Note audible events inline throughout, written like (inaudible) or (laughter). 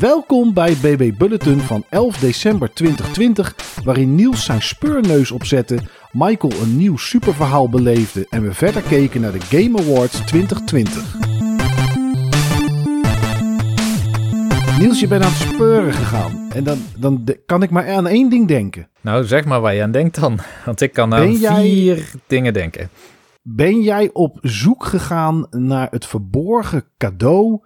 Welkom bij BB Bulletin van 11 december 2020, waarin Niels zijn speurneus opzette, Michael een nieuw superverhaal beleefde en we verder keken naar de Game Awards 2020. Niels, je bent aan het speuren gegaan. En dan, dan kan ik maar aan één ding denken. Nou, zeg maar waar je aan denkt dan. Want ik kan aan jij- vier dingen denken. Ben jij op zoek gegaan naar het verborgen cadeau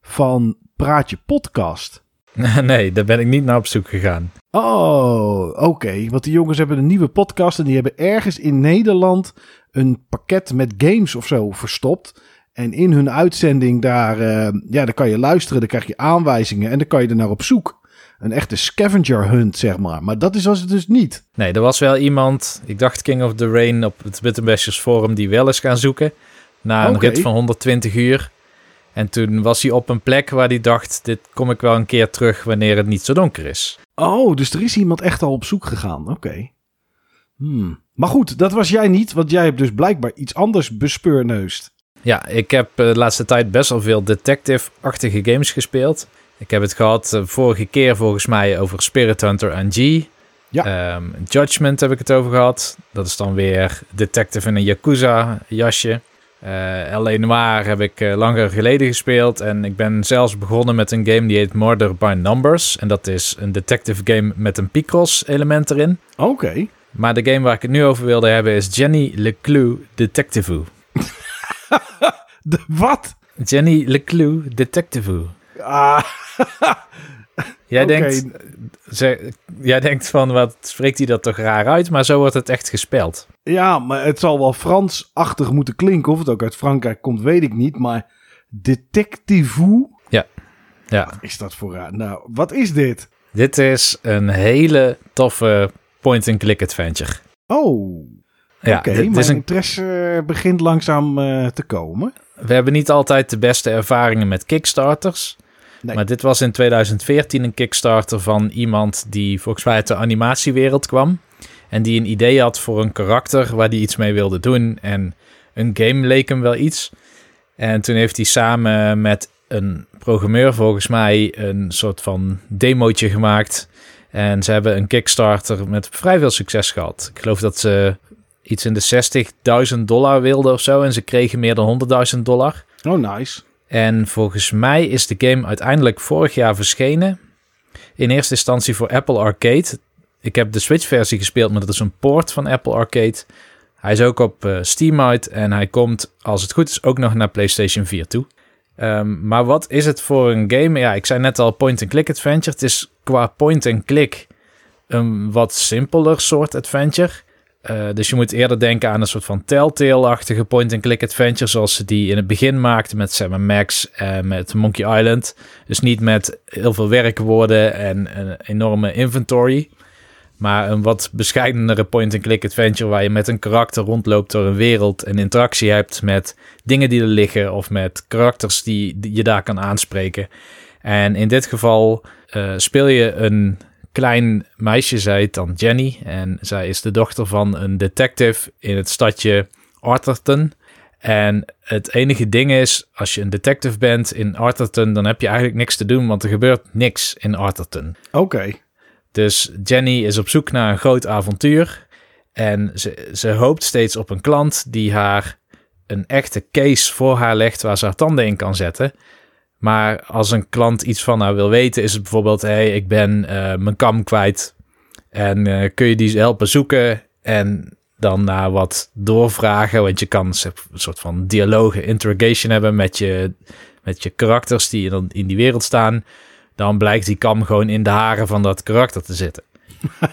van Praatje Podcast? (laughs) nee, daar ben ik niet naar op zoek gegaan. Oh, oké. Want die jongens hebben een nieuwe podcast en die hebben ergens in Nederland een pakket met games of zo verstopt. En in hun uitzending daar, eh, ja, daar kan je luisteren, dan krijg je aanwijzingen en dan kan je er naar op zoek. Een echte scavenger hunt, zeg maar. Maar dat is als het dus niet. Nee, er was wel iemand, ik dacht King of the Rain op het Bittenbashers forum, die wel eens gaan zoeken. Na een Oké. rit van 120 uur. En toen was hij op een plek waar hij dacht, dit kom ik wel een keer terug wanneer het niet zo donker is. Oh, dus er is iemand echt al op zoek gegaan. Oké. Hmm. Maar goed, dat was jij niet, want jij hebt dus blijkbaar iets anders bespeurneust. Ja, ik heb eh, de laatste tijd best wel veel detective-achtige games gespeeld. Ik heb het gehad eh, vorige keer volgens mij over Spirit Hunter en G. Ja. Ehm, Judgment heb ik het over gehad. Dat is dan weer detective in een Yakuza jasje. Eh L.A. Noir heb ik eh, langer geleden gespeeld. En ik ben zelfs begonnen met een game die heet Murder by Numbers. En dat is een detective game met een Picross element erin. Oké. Maar de game waar ik het nu over wilde hebben is Jenny Leclue Detective. (laughs) De wat? Jenny Leclue Detective. Ah, (laughs) (laughs) Jij, denkt, ze, jij denkt van, wat spreekt hij dat toch raar uit? Maar zo wordt het echt gespeld. ja, maar het zal wel Frans-achtig moeten klinken. Of het ook uit Frankrijk komt, weet ik niet. Maar detective, Ja, is dat voor raar? Nou, wat is dit? dit is een hele toffe point-and-click adventure. Oh, Ja, oké. mijn is een, interesse begint langzaam eh, te komen. we hebben niet altijd de beste ervaringen met Kickstarters. Nee. Maar dit was in 2014 een Kickstarter van iemand die volgens mij uit de animatiewereld kwam. En die een idee had voor een karakter waar hij iets mee wilde doen. En een game leek hem wel iets. En toen heeft hij samen met een programmeur volgens mij een soort van demootje gemaakt. En ze hebben een Kickstarter met vrij veel succes gehad. Ik geloof dat ze iets in de 60.000 dollar wilden of zo. En ze kregen meer dan 100.000 dollar. Oh, nice. En volgens mij is de game uiteindelijk vorig jaar verschenen. In eerste instantie voor Apple Arcade. Ik heb de Switch-versie gespeeld, maar dat is een port van Apple Arcade. Hij is ook op eh, Steam uit en hij komt, als het goed is, ook nog naar PlayStation 4 toe. Ehm, maar wat is het voor een game? Ja, ik zei net al point-and-click adventure. Het is qua point-and-click een wat simpeler soort adventure. Eh, dus je moet eerder denken aan een soort van Telltale-achtige point-and-click adventure... zoals ze die in het begin maakten met Sam Max en met Monkey Island. Dus niet met heel veel werkwoorden en een enorme inventory... maar een wat bescheidenere point-and-click adventure... waar je met een karakter rondloopt door een wereld... en interactie hebt met dingen die er liggen... of met karakters die, die je daar kan aanspreken. En in dit geval eh, speel je een klein meisje, zij heet dan Jenny. En zij is de dochter van een detective in het stadje Arthurton. En het enige ding is, als je een detective bent in Arthurton, dan heb je eigenlijk niks te doen, want er gebeurt niks in Arthurton. Oké. Dus Jenny is op zoek naar een groot avontuur. En ze, ze hoopt steeds op een klant die haar een echte case voor haar legt waar ze haar tanden in kan zetten. Maar als een klant iets van haar wil weten, is het bijvoorbeeld: hé, hey, ik ben eh, mijn kam kwijt. En eh, kun je die helpen zoeken? En dan na wat doorvragen, want je kan een soort van dialogen, interrogation hebben met je, met je karakters die dan in die wereld staan. Dan blijkt die kam gewoon in de haren van dat karakter te zitten.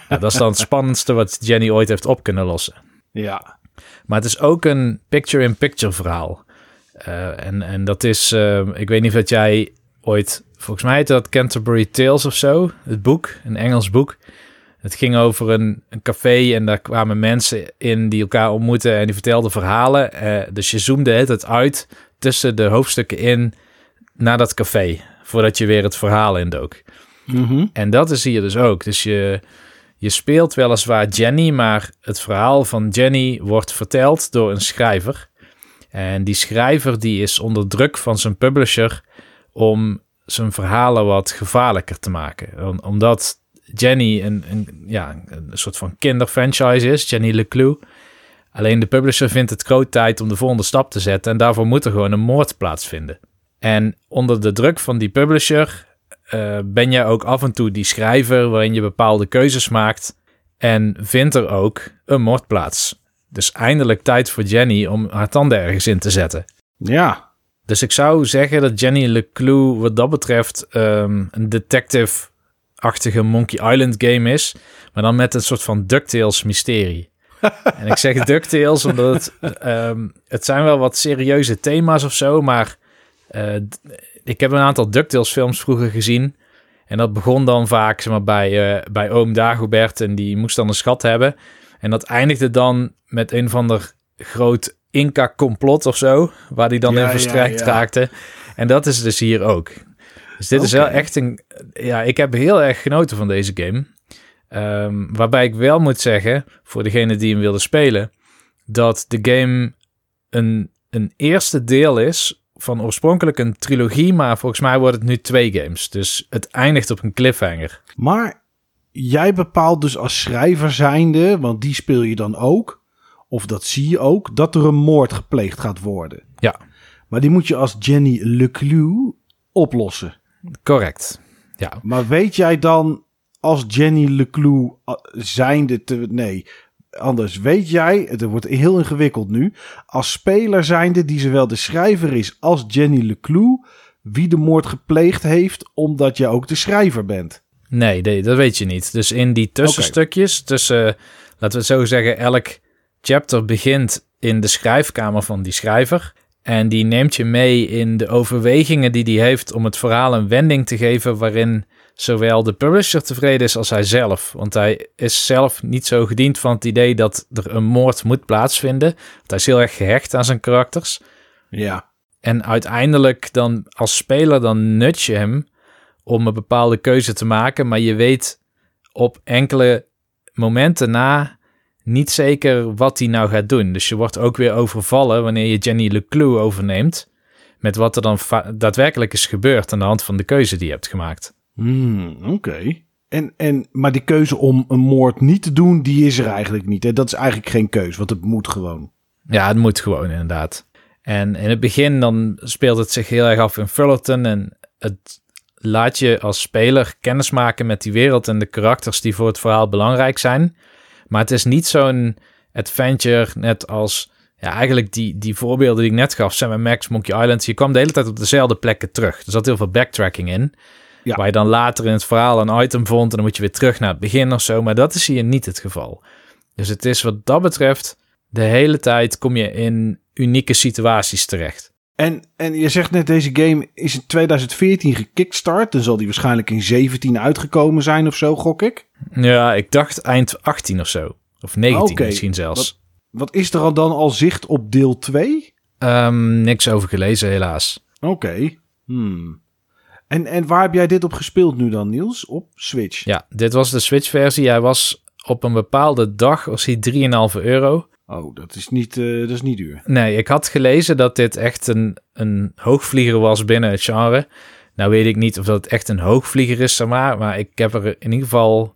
Ja, (laughs) dat is dan het spannendste wat Jenny ooit heeft op kunnen lossen. Ja. Maar het is ook een picture-in-picture verhaal. Uh, en, en dat is, uh, ik weet niet of dat jij ooit, volgens mij heette dat Canterbury Tales of zo, het boek, een Engels boek. Het ging over een, een café en daar kwamen mensen in die elkaar ontmoeten en die vertelden verhalen. Uh, dus je zoomde het uit tussen de hoofdstukken in naar dat café, voordat je weer het verhaal indook. Mm -hmm. En dat is hier dus ook. Dus je, je speelt weliswaar Jenny, maar het verhaal van Jenny wordt verteld door een schrijver. En die schrijver die is onder druk van zijn publisher om zijn verhalen wat gevaarlijker te maken. omdat Jenny een, een, ja, een soort van kinderfranchise is, Jenny LeClue. Alleen de publisher vindt het groot tijd om de volgende stap te zetten en daarvoor moet er gewoon een moord plaatsvinden. En onder de druk van die publisher uh, ben je ook af en toe die schrijver waarin je bepaalde keuzes maakt en vindt er ook een moord plaats. Dus eindelijk tijd voor Jenny om haar tanden ergens in te zetten. Ja. Dus ik zou zeggen dat Jenny LeClue wat dat betreft um, een detective-achtige Monkey Island game is, maar dan met een soort van DuckTales mysterie. (laughs) en ik zeg DuckTales omdat het, um, het zijn wel wat serieuze thema's of zo, maar uh, ik heb een aantal DuckTales films vroeger gezien. En dat begon dan vaak zeg maar, bij, uh, bij oom Dagobert en die moest dan een schat hebben. En dat eindigde dan met een van de groot Inca-complot of zo, waar die dan ja, in verstrekt ja, ja. raakte. En dat is dus hier ook. Dus dit is wel echt een... Ja, ik heb heel erg genoten van deze game. Um, waarbij ik wel moet zeggen, voor degene die hem wilde spelen, dat de game een, een eerste deel is van oorspronkelijk een trilogie, maar volgens mij wordt het nu twee games. Dus het eindigt op een cliffhanger. Maar jij bepaalt dus als schrijver zijnde, want die speel je dan ook, of dat zie je ook, dat er een moord gepleegd gaat worden. Ja. Maar die moet je als Jenny LeClue oplossen. Correct. Ja. Maar weet jij dan als Jenny LeClue uh, zijnde te... Nee, anders weet jij, het wordt heel ingewikkeld nu, als speler zijnde die zowel de schrijver is als Jenny LeClue, wie de moord gepleegd heeft, omdat je ook de schrijver bent. Nee, nee dat weet je niet. Dus in die tussenstukjes, okay. tussen, laten we het zo zeggen, elk chapter begint in de schrijfkamer van die schrijver. En die neemt je mee in de overwegingen die hij heeft om het verhaal een wending te geven waarin zowel de publisher tevreden is als hij zelf. Want hij is zelf niet zo gediend van het idee dat er een moord moet plaatsvinden. Want hij is heel erg gehecht aan zijn karakters. Ja. En uiteindelijk dan als speler dan nut je hem om een bepaalde keuze te maken. Maar je weet op enkele momenten na niet zeker wat hij nou gaat doen. Dus je wordt ook weer overvallen wanneer je Jenny LeClue overneemt. Met wat er dan daadwerkelijk is gebeurd aan de hand van de keuze die je hebt gemaakt. Hmm, Oké. En, en, maar die keuze om een moord niet te doen, die is er eigenlijk niet. Hè? Dat is eigenlijk geen keuze, want het moet gewoon. Ja, het moet gewoon inderdaad. En in het begin dan speelt het zich heel erg af in Fullerton. En het laat je als speler kennis maken met die wereld en de karakters die voor het verhaal belangrijk zijn. Maar het is niet zo'n adventure net als... Ja, eigenlijk die, die voorbeelden die ik net gaf, Sam Max, Monkey Island. Je kwam de hele tijd op dezelfde plekken terug. Er zat heel veel backtracking in. Ja. Waar je dan later in het verhaal een item vond en dan moet je weer terug naar het begin of zo. Maar dat is hier niet het geval. Dus het is wat dat betreft, de hele tijd kom je in unieke situaties terecht. En, en je zegt net, deze game is in 2014 gekickstart. Dan zal die waarschijnlijk in 17 uitgekomen zijn of zo, gok ik. Ja, ik dacht eind 18 of zo. Of 19 okay. misschien zelfs. Wat, wat, is er dan al zicht op deel 2? Um, ehm, niks over gelezen, helaas. Oké. Okay. Hmm. En, en waar heb jij dit op gespeeld nu dan, Niels? Op Switch? Ja, dit was de Switch-versie. Hij was op een bepaalde dag, was hij 3,5 euro. Oh, dat is, niet, uh, dat is niet duur. Nee, ik had gelezen dat dit echt een, een hoogvlieger was binnen het genre. Nou weet ik niet of dat echt een hoogvlieger is, zeg maar. Maar ik heb er in ieder geval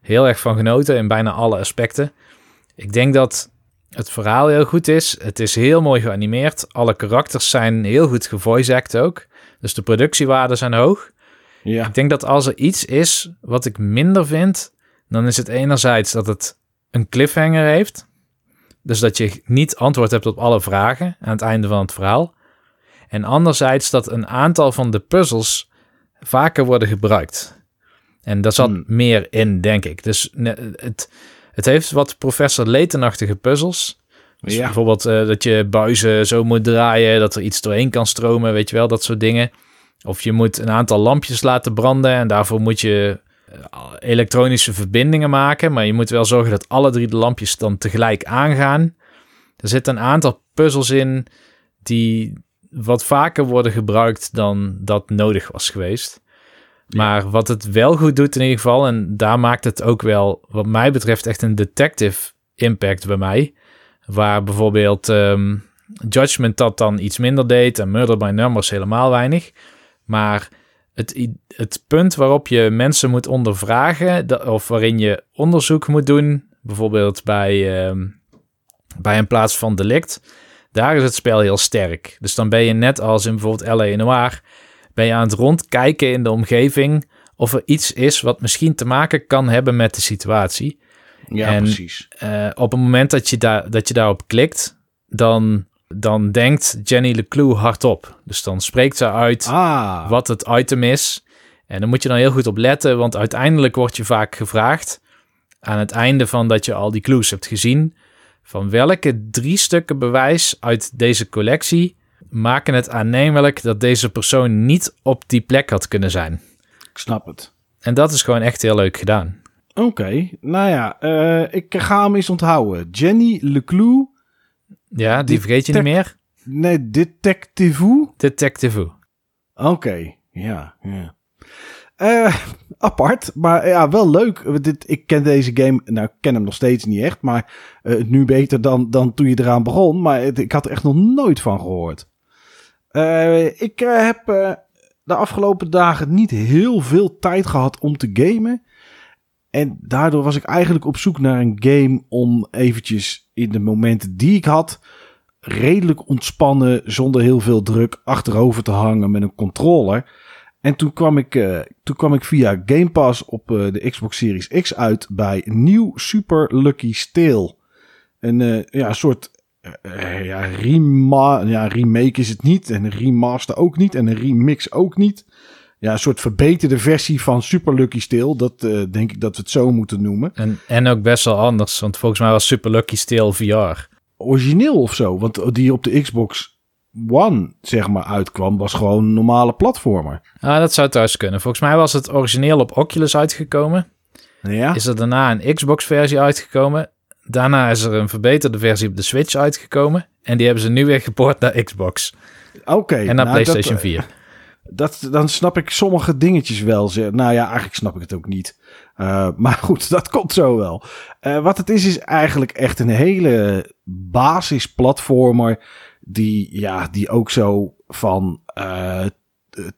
heel erg van genoten in bijna alle aspecten. Ik denk dat het verhaal heel goed is. Het is heel mooi geanimeerd. Alle karakters zijn heel goed gevoice ook. Dus de productiewaarden zijn hoog. Ja. Ik denk dat als er iets is wat ik minder vind, dan is het enerzijds dat het een cliffhanger heeft. Dus dat je niet antwoord hebt op alle vragen aan het einde van het verhaal. En anderzijds dat een aantal van de puzzels vaker worden gebruikt. En daar zat hmm. meer in, denk ik. Dus het, het heeft wat professor Layton-achtige puzzels. Dus ja. bijvoorbeeld uh, dat je buizen zo moet draaien, dat er iets doorheen kan stromen, weet je wel, dat soort dingen. Of je moet een aantal lampjes laten branden en daarvoor moet je eh, elektronische verbindingen maken. Maar je moet wel zorgen dat alle drie de lampjes dan tegelijk aangaan. Er zitten een aantal puzzels in die wat vaker worden gebruikt dan dat nodig was geweest. Maar wat het wel goed doet in ieder geval, en daar maakt het ook wel, wat mij betreft, echt een detective impact bij mij Waar bijvoorbeeld um, Judgment dat dan iets minder deed en Murder by Numbers helemaal weinig. Maar het, het punt waarop je mensen moet ondervragen, of waarin je onderzoek moet doen, bijvoorbeeld bij, ehm, bij een plaats van delict, daar is het spel heel sterk. Dus dan ben je net als in bijvoorbeeld L.A. Noir, ben je aan het rondkijken in de omgeving of er iets is wat misschien te maken kan hebben met de situatie. Ja, en, precies. Uh, op het moment dat je, daar dat je daarop klikt, dan, dan denkt Jenny LeClue hardop. Dus dan spreekt ze uit ah. wat het item is. En dan moet je dan heel goed op letten, want uiteindelijk word je vaak gevraagd aan het einde van dat je al die clues hebt gezien, van welke drie stukken bewijs uit deze collectie maken het aannemelijk dat deze persoon niet op die plek had kunnen zijn. Ik snap het. En dat is gewoon echt heel leuk gedaan. Oké, nou ja, uh, ik ga hem eens onthouden. Jenny Leclue. Ja, die vergeet je niet meer? Nee, Detective. Detective. Oké, ja, ja. Uh, apart, maar ja, wel leuk. Dit, ik ken deze game, nou, ik ken hem nog steeds niet echt, maar uh, nu beter dan, dan toen je eraan begon. Maar het, ik had er echt nog nooit van gehoord. Uh, ik heb de afgelopen dagen niet heel veel tijd gehad om te gamen. En daardoor was ik eigenlijk op zoek naar een game om eventjes in de momenten die ik had, redelijk ontspannen, zonder heel veel druk, achterover te hangen met een controller. En toen kwam ik, uh, toen kwam ik via Game Pass op uh, de Xbox Series X uit bij Nieuw Super Lucky Steel. Een uh, ja, soort ja, ja, remake is het niet. En een remaster ook niet. En een remix ook niet ja, een soort verbeterde versie van Super Lucky Steel. Dat uh, denk ik dat we het zo moeten noemen. En, en ook best wel anders, want volgens mij was Super Lucky Steel VR. Origineel of zo, want die op de Xbox One, zeg maar, uitkwam, was gewoon een normale platformer. Ah, dat zou thuis kunnen. Volgens mij was het origineel op Oculus uitgekomen. Ja. Is er daarna een Xbox-versie uitgekomen. Daarna is er een verbeterde versie op de Switch uitgekomen. En die hebben ze nu weer geport naar Xbox. Oké. en naar nou, PlayStation 4 (laughs) dat, dan snap ik sommige dingetjes wel. Nou ja, eigenlijk snap ik het ook niet. Uh, (laughs) maar goed, dat komt zo wel. Uh, wat het is, is eigenlijk echt een hele basisplatformer. Die, ja, die ook zo van uh,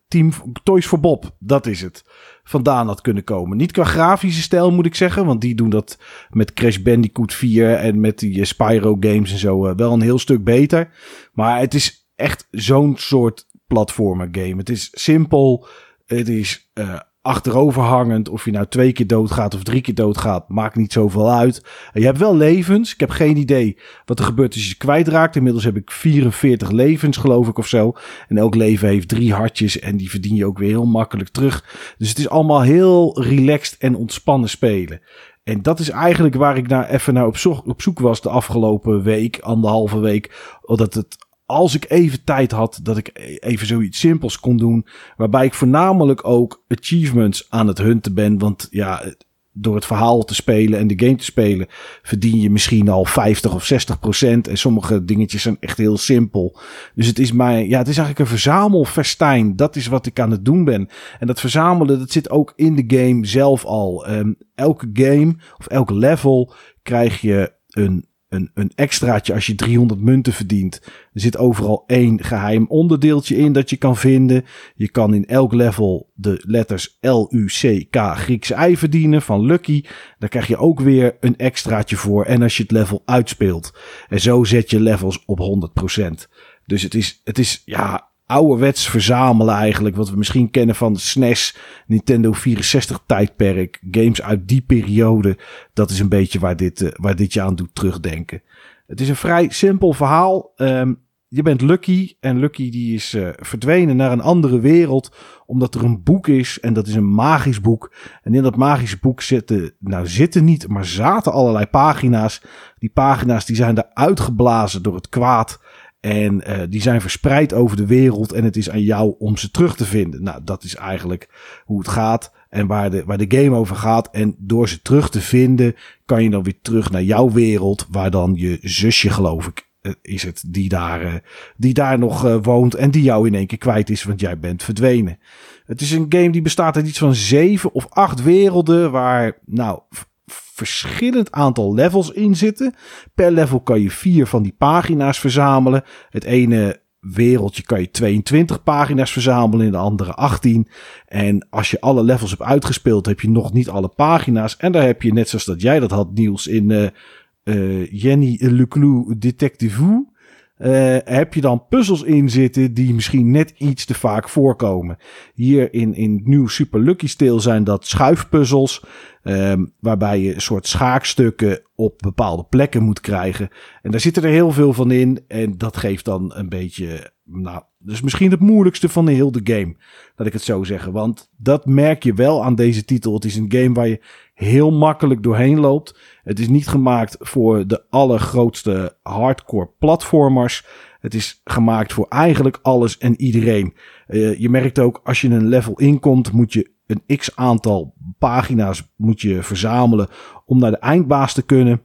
Team Toys for Bob, dat is het, vandaan had kunnen komen. Niet qua grafische stijl moet ik zeggen, want die doen dat met Crash Bandicoot 4 en met die Spyro games en zo wel een heel stuk beter. Maar het is echt zo'n soort platformer game. Het is simpel. Het is uh, achteroverhangend. Of je nou twee keer doodgaat of drie keer doodgaat, maakt niet zoveel uit. je hebt wel levens. Ik heb geen idee wat er gebeurt als je ze kwijtraakt. Inmiddels heb ik 44 levens, geloof ik, of zo. En elk leven heeft drie hartjes en die verdien je ook weer heel makkelijk terug. Dus het is allemaal heel relaxed en ontspannen spelen. En dat is eigenlijk waar ik naar even naar op, zoek, op zoek was de afgelopen week, anderhalve week. Dat het als ik even tijd had, dat ik even zoiets simpels kon doen. Waarbij ik voornamelijk ook achievements aan het hunten ben. Want ja, door het verhaal te spelen en de game te spelen, verdien je misschien al 50 of 60 procent. En sommige dingetjes zijn echt heel simpel. Dus het is mij, ja, het is eigenlijk een verzamelfestijn. Dat is wat ik aan het doen ben. En dat verzamelen, dat zit ook in de game zelf al. Um, elke game of elk level krijg je een een, een extraatje als je 300 munten verdient. Er zit overal één geheim onderdeeltje in dat je kan vinden. Je kan in elk level de letters L, U, C, K, Griekse I verdienen van Lucky. Daar krijg je ook weer een extraatje voor. En als je het level uitspeelt. En zo zet je levels op 100%. Dus het is, het is ja, ouderwets verzamelen eigenlijk. Wat we misschien kennen van de SNES, Nintendo 64 tijdperk. Games uit die periode. Dat is een beetje waar dit, uh, waar dit je aan doet terugdenken. Het is een vrij simpel verhaal. Um, je bent Lucky en Lucky die is uh, verdwenen naar een andere wereld omdat er een boek is en dat is een magisch boek. En in dat magische boek zitten, nou zitten niet, maar zaten allerlei pagina's. Die pagina's die zijn daar uitgeblazen door het kwaad. En uh, die zijn verspreid over de wereld en het is aan jou om ze terug te vinden. Nou, dat is eigenlijk hoe het gaat en waar de, waar de game over gaat. En door ze terug te vinden, kan je dan weer terug naar jouw wereld, waar dan je zusje, geloof ik, uh, is het, die daar, uh, die daar nog woont en die jou in één keer kwijt is, want jij bent verdwenen. Het is een game die bestaat uit iets van zeven of acht werelden, waar, nou, verschillend aantal levels in zitten. Per level kan je vier van die pagina's verzamelen. Het ene wereldje kan je 22 pagina's verzamelen, in de andere 18. En als je alle levels hebt uitgespeeld, heb je nog niet alle pagina's. En daar heb je, net zoals dat jij dat had, Niels, in uh, uh, Jenny Leclou Detective uh, heb je dan puzzels in zitten die misschien net iets te vaak voorkomen. Hier in, in nieuw Super Lucky Steel zijn dat schuifpuzzels. Um, waarbij je een soort schaakstukken op bepaalde plekken moet krijgen. En daar zitten er heel veel van in. En dat geeft dan een beetje. Nou, dus misschien het moeilijkste van de hele game. Dat ik het zo zeggen. Want dat merk je wel aan deze titel. Het is een game waar je heel makkelijk doorheen loopt. Het is niet gemaakt voor de allergrootste hardcore platformers. Het is gemaakt voor eigenlijk alles en iedereen. Uh, je merkt ook als je een level inkomt, moet je een x aantal pagina's moet je verzamelen om naar de eindbaas te kunnen.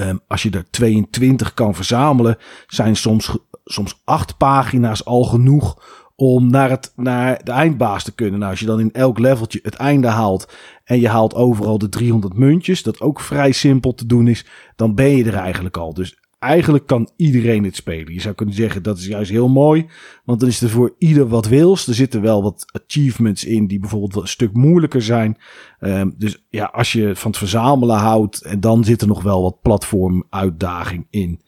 Um, als je er 22 kan verzamelen, zijn soms, soms acht pagina's al genoeg om naar, het, naar de eindbaas te kunnen. Nou, als je dan in elk leveltje het einde haalt en je haalt overal de 300 muntjes, dat ook vrij simpel te doen is, dan ben je er eigenlijk al. Dus eigenlijk kan iedereen het spelen. Je zou kunnen zeggen dat is juist heel mooi, want dan is er voor ieder wat wils. Er zitten wel wat achievements in die bijvoorbeeld een stuk moeilijker zijn. Um, dus ja, als je van het verzamelen houdt, en dan zit er nog wel wat platformuitdaging in.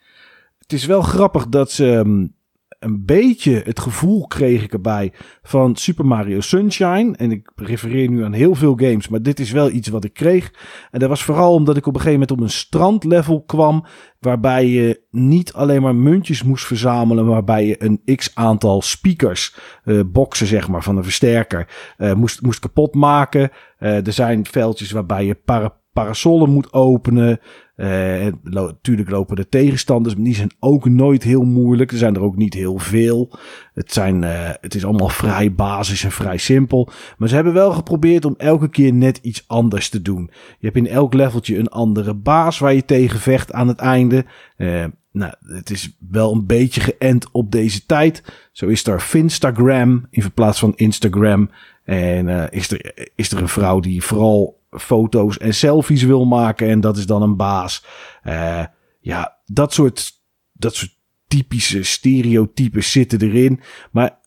Het is wel grappig dat ze um, een beetje het gevoel kreeg ik erbij van Super Mario Sunshine. En ik refereer nu aan heel veel games, maar dit is wel iets wat ik kreeg. En dat was vooral omdat ik op een gegeven moment op een strandlevel kwam. Waarbij je niet alleen maar muntjes moest verzamelen, waarbij je een x aantal speakers, uh, boxen zeg maar, van een versterker, uh, moest, moest kapot maken. Uh, er zijn veldjes waarbij je para parasollen moet openen. Uh, natuurlijk lopen de tegenstanders, maar die zijn ook nooit heel moeilijk. Er zijn er ook niet heel veel. Het, zijn, uh, het is allemaal vrij basis en vrij simpel. Maar ze hebben wel geprobeerd om elke keer net iets anders te doen. Je hebt in elk leveltje een andere baas waar je tegen vecht aan het einde. Uh, nou, het is wel een beetje geënt op deze tijd. Zo is er Finstagram in plaats van Instagram. En is, er, is er een vrouw die vooral foto's en selfies wil maken. En dat is dan een baas. Uh, ja, dat soort, dat soort typische stereotypes zitten erin. Maar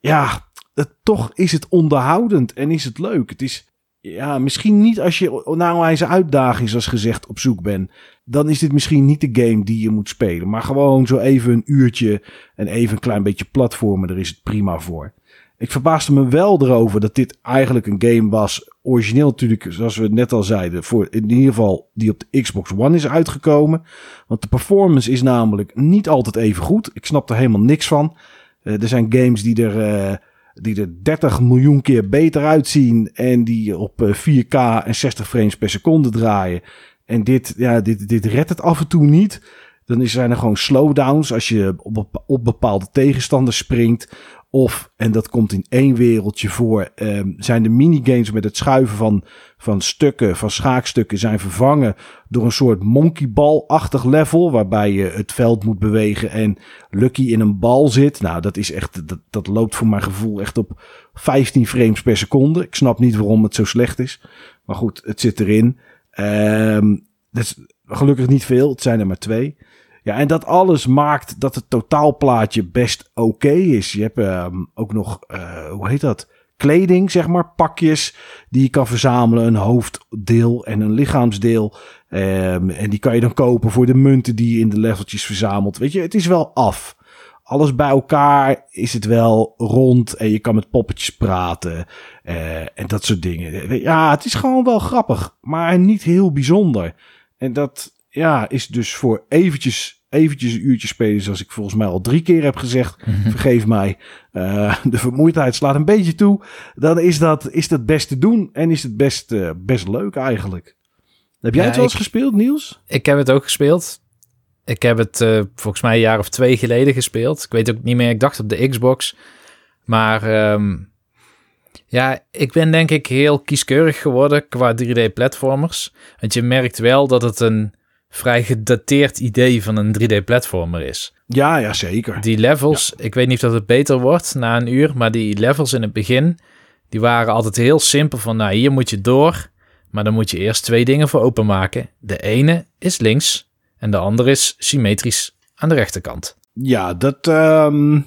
ja, toch is het onderhoudend en is het leuk. Het is ja, misschien niet als je naar wijze uitdaging, zoals gezegd, op zoek bent. Dan is dit misschien niet de game die je moet spelen. Maar gewoon zo even een uurtje en even een klein beetje platformen, daar is het prima voor. Ik verbaasde me wel erover dat dit eigenlijk een game was. Origineel natuurlijk, zoals we net al zeiden, voor in ieder geval die op de Xbox One is uitgekomen. Want de performance is namelijk niet altijd even goed. Ik snap er helemaal niks van. Uh, er zijn games die er, uh, die er 30 miljoen keer beter uitzien. En die op 4K eh, en 60 frames per seconde draaien. En dit, ja, dit, dit redt het af en toe niet. Dan zijn er gewoon slowdowns als je op bepaalde tegenstanders springt. Of, en dat komt in één wereldje voor, um, zijn de minigames met het schuiven van, van stukken, van schaakstukken, zijn vervangen door een soort monkeyball-achtig level. Waarbij je het veld moet bewegen en Lucky in een bal zit. Nou, dat is echt, dat, dat loopt voor mijn gevoel echt op 15 frames per seconde. Ik snap niet waarom het zo slecht is. Maar goed, het zit erin. Um, dat is gelukkig niet veel, het zijn er maar twee. Ja, en dat alles maakt dat het totaalplaatje best oké is. Je hebt um, ook nog, uh, hoe heet dat? Kleding, zeg maar, pakjes die je kan verzamelen. Een hoofddeel en een lichaamsdeel. Um, en die kan je dan kopen voor de munten die je in de leveltjes verzamelt. Weet je, het is wel af. Alles bij elkaar is het wel rond en je kan met poppetjes praten uh, en dat soort dingen. Ja, het is gewoon wel grappig, maar niet heel bijzonder. En dat, ja, is dus voor eventjes, eventjes een uurtje spelen, zoals ik volgens mij al drie keer heb gezegd. Mhm. Vergeef mij. Uh, (laughs) de vermoeidheid slaat een beetje toe. Dan is dat, is dat best te doen en is het best, uh, best leuk eigenlijk. Heb jij ja, het wel eens gespeeld, Niels? Ik heb het ook gespeeld. Ik heb het uh, volgens mij een jaar of twee geleden gespeeld. Ik weet ook niet meer. Ik dacht op de Xbox. Maar um, ja, ik ben denk ik heel kieskeurig geworden qua 3D-platformers. Want je merkt wel dat het een vrij gedateerd idee van een 3D-platformer is. Ja, ja, zeker. Die levels, ja. ik weet niet of dat het beter wordt na een uur, maar die levels in het begin, die waren altijd heel simpel van, nou, hier moet je door, maar dan moet je eerst twee dingen voor openmaken. De ene is links en de andere is symmetrisch aan de rechterkant. Ja, dat, ehm,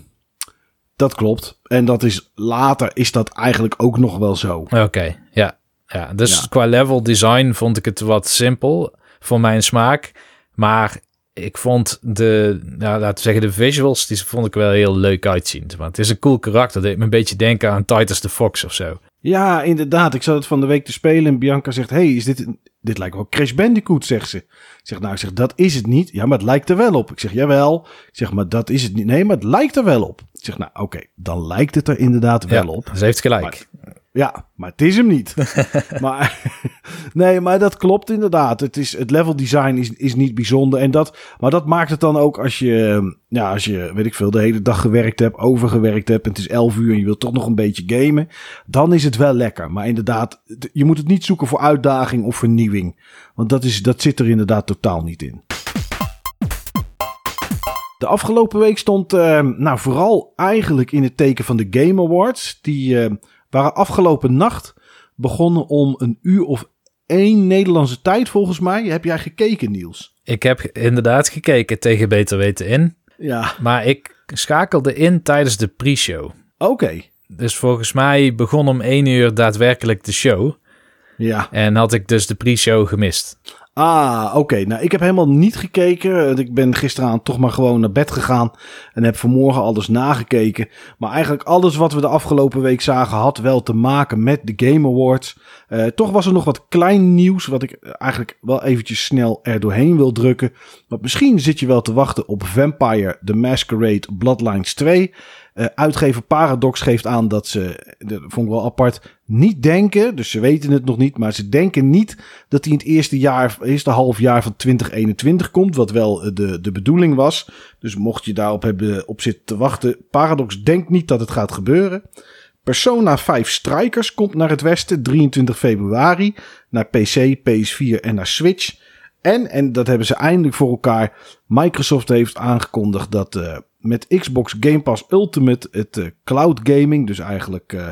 dat klopt. En dat is later is dat eigenlijk ook nog wel zo. Oké, ja. ja. Dus Ja. qua level design vond ik het wat simpel voor mijn smaak. Maar ik vond de, nou, laten we zeggen, de visuals, die vond ik wel heel leuk uitzien. Want het is een cool karakter. Dat deed me een beetje denken aan Titus the Fox of zo. Ja, inderdaad. Ik zat het van de week te spelen en Bianca zegt... hey, is dit, een- dit lijkt wel Crash Bandicoot, zegt ze. Ik zeg, nou, ik zeg, dat is het niet. Ja, maar het lijkt er wel op. Ik zeg, jawel. Ik zeg, maar dat is het niet. Nee, maar het lijkt er wel op. Ik zeg, nou, oké, dan lijkt het er inderdaad wel ja, op. Ze heeft gelijk. Ja, maar het is hem niet. (laughs) maar, nee, maar dat klopt inderdaad. Het, is, het level design is, is niet bijzonder. En dat, maar dat maakt het dan ook als je, ja, als je, weet ik veel, de hele dag gewerkt hebt, overgewerkt hebt. En het is 11 uur en je wilt toch nog een beetje gamen. Dan is het wel lekker. Maar inderdaad, je moet het niet zoeken voor uitdaging of vernieuwing. Want dat, is, dat zit er inderdaad totaal niet in. De afgelopen week stond eh, nou vooral eigenlijk in het teken van de Game Awards. Die eh, waren afgelopen nacht begonnen om een uur of één Nederlandse tijd volgens mij. Heb jij gekeken Niels? Ik heb inderdaad gekeken tegen Beter Weten in. Ja. Maar ik schakelde in tijdens de pre-show. Oké. Dus volgens mij begon om één uur daadwerkelijk de show. Ja. En had ik dus de pre-show gemist. Ah, oké. Nou, ik heb helemaal niet gekeken. Ik ben gisteravond toch maar gewoon naar bed gegaan. En heb vanmorgen alles nagekeken. Maar eigenlijk alles wat we de afgelopen week zagen had wel te maken met de Game Awards. Eh, toch was er nog wat klein nieuws wat ik eigenlijk wel eventjes snel er doorheen wil drukken. Want misschien zit je wel te wachten op Vampire The Masquerade Bloodlines 2. Eh, uitgever Paradox geeft aan dat ze, dat vond ik wel apart, niet denken, dus ze weten het nog niet, maar ze denken niet dat hij in het eerste, jaar, eerste half jaar van 2021 komt, wat wel eh, de, de bedoeling was. Dus mocht je daarop hebben, op zitten te wachten, Paradox denkt niet dat het gaat gebeuren. Persona 5 Strikers komt naar het westen 23 februari. Naar PC, PS4 en naar Switch. En, en dat hebben ze eindelijk voor elkaar. Microsoft heeft aangekondigd dat eh, met Xbox Game Pass Ultimate het eh, cloud gaming, dus eigenlijk eh,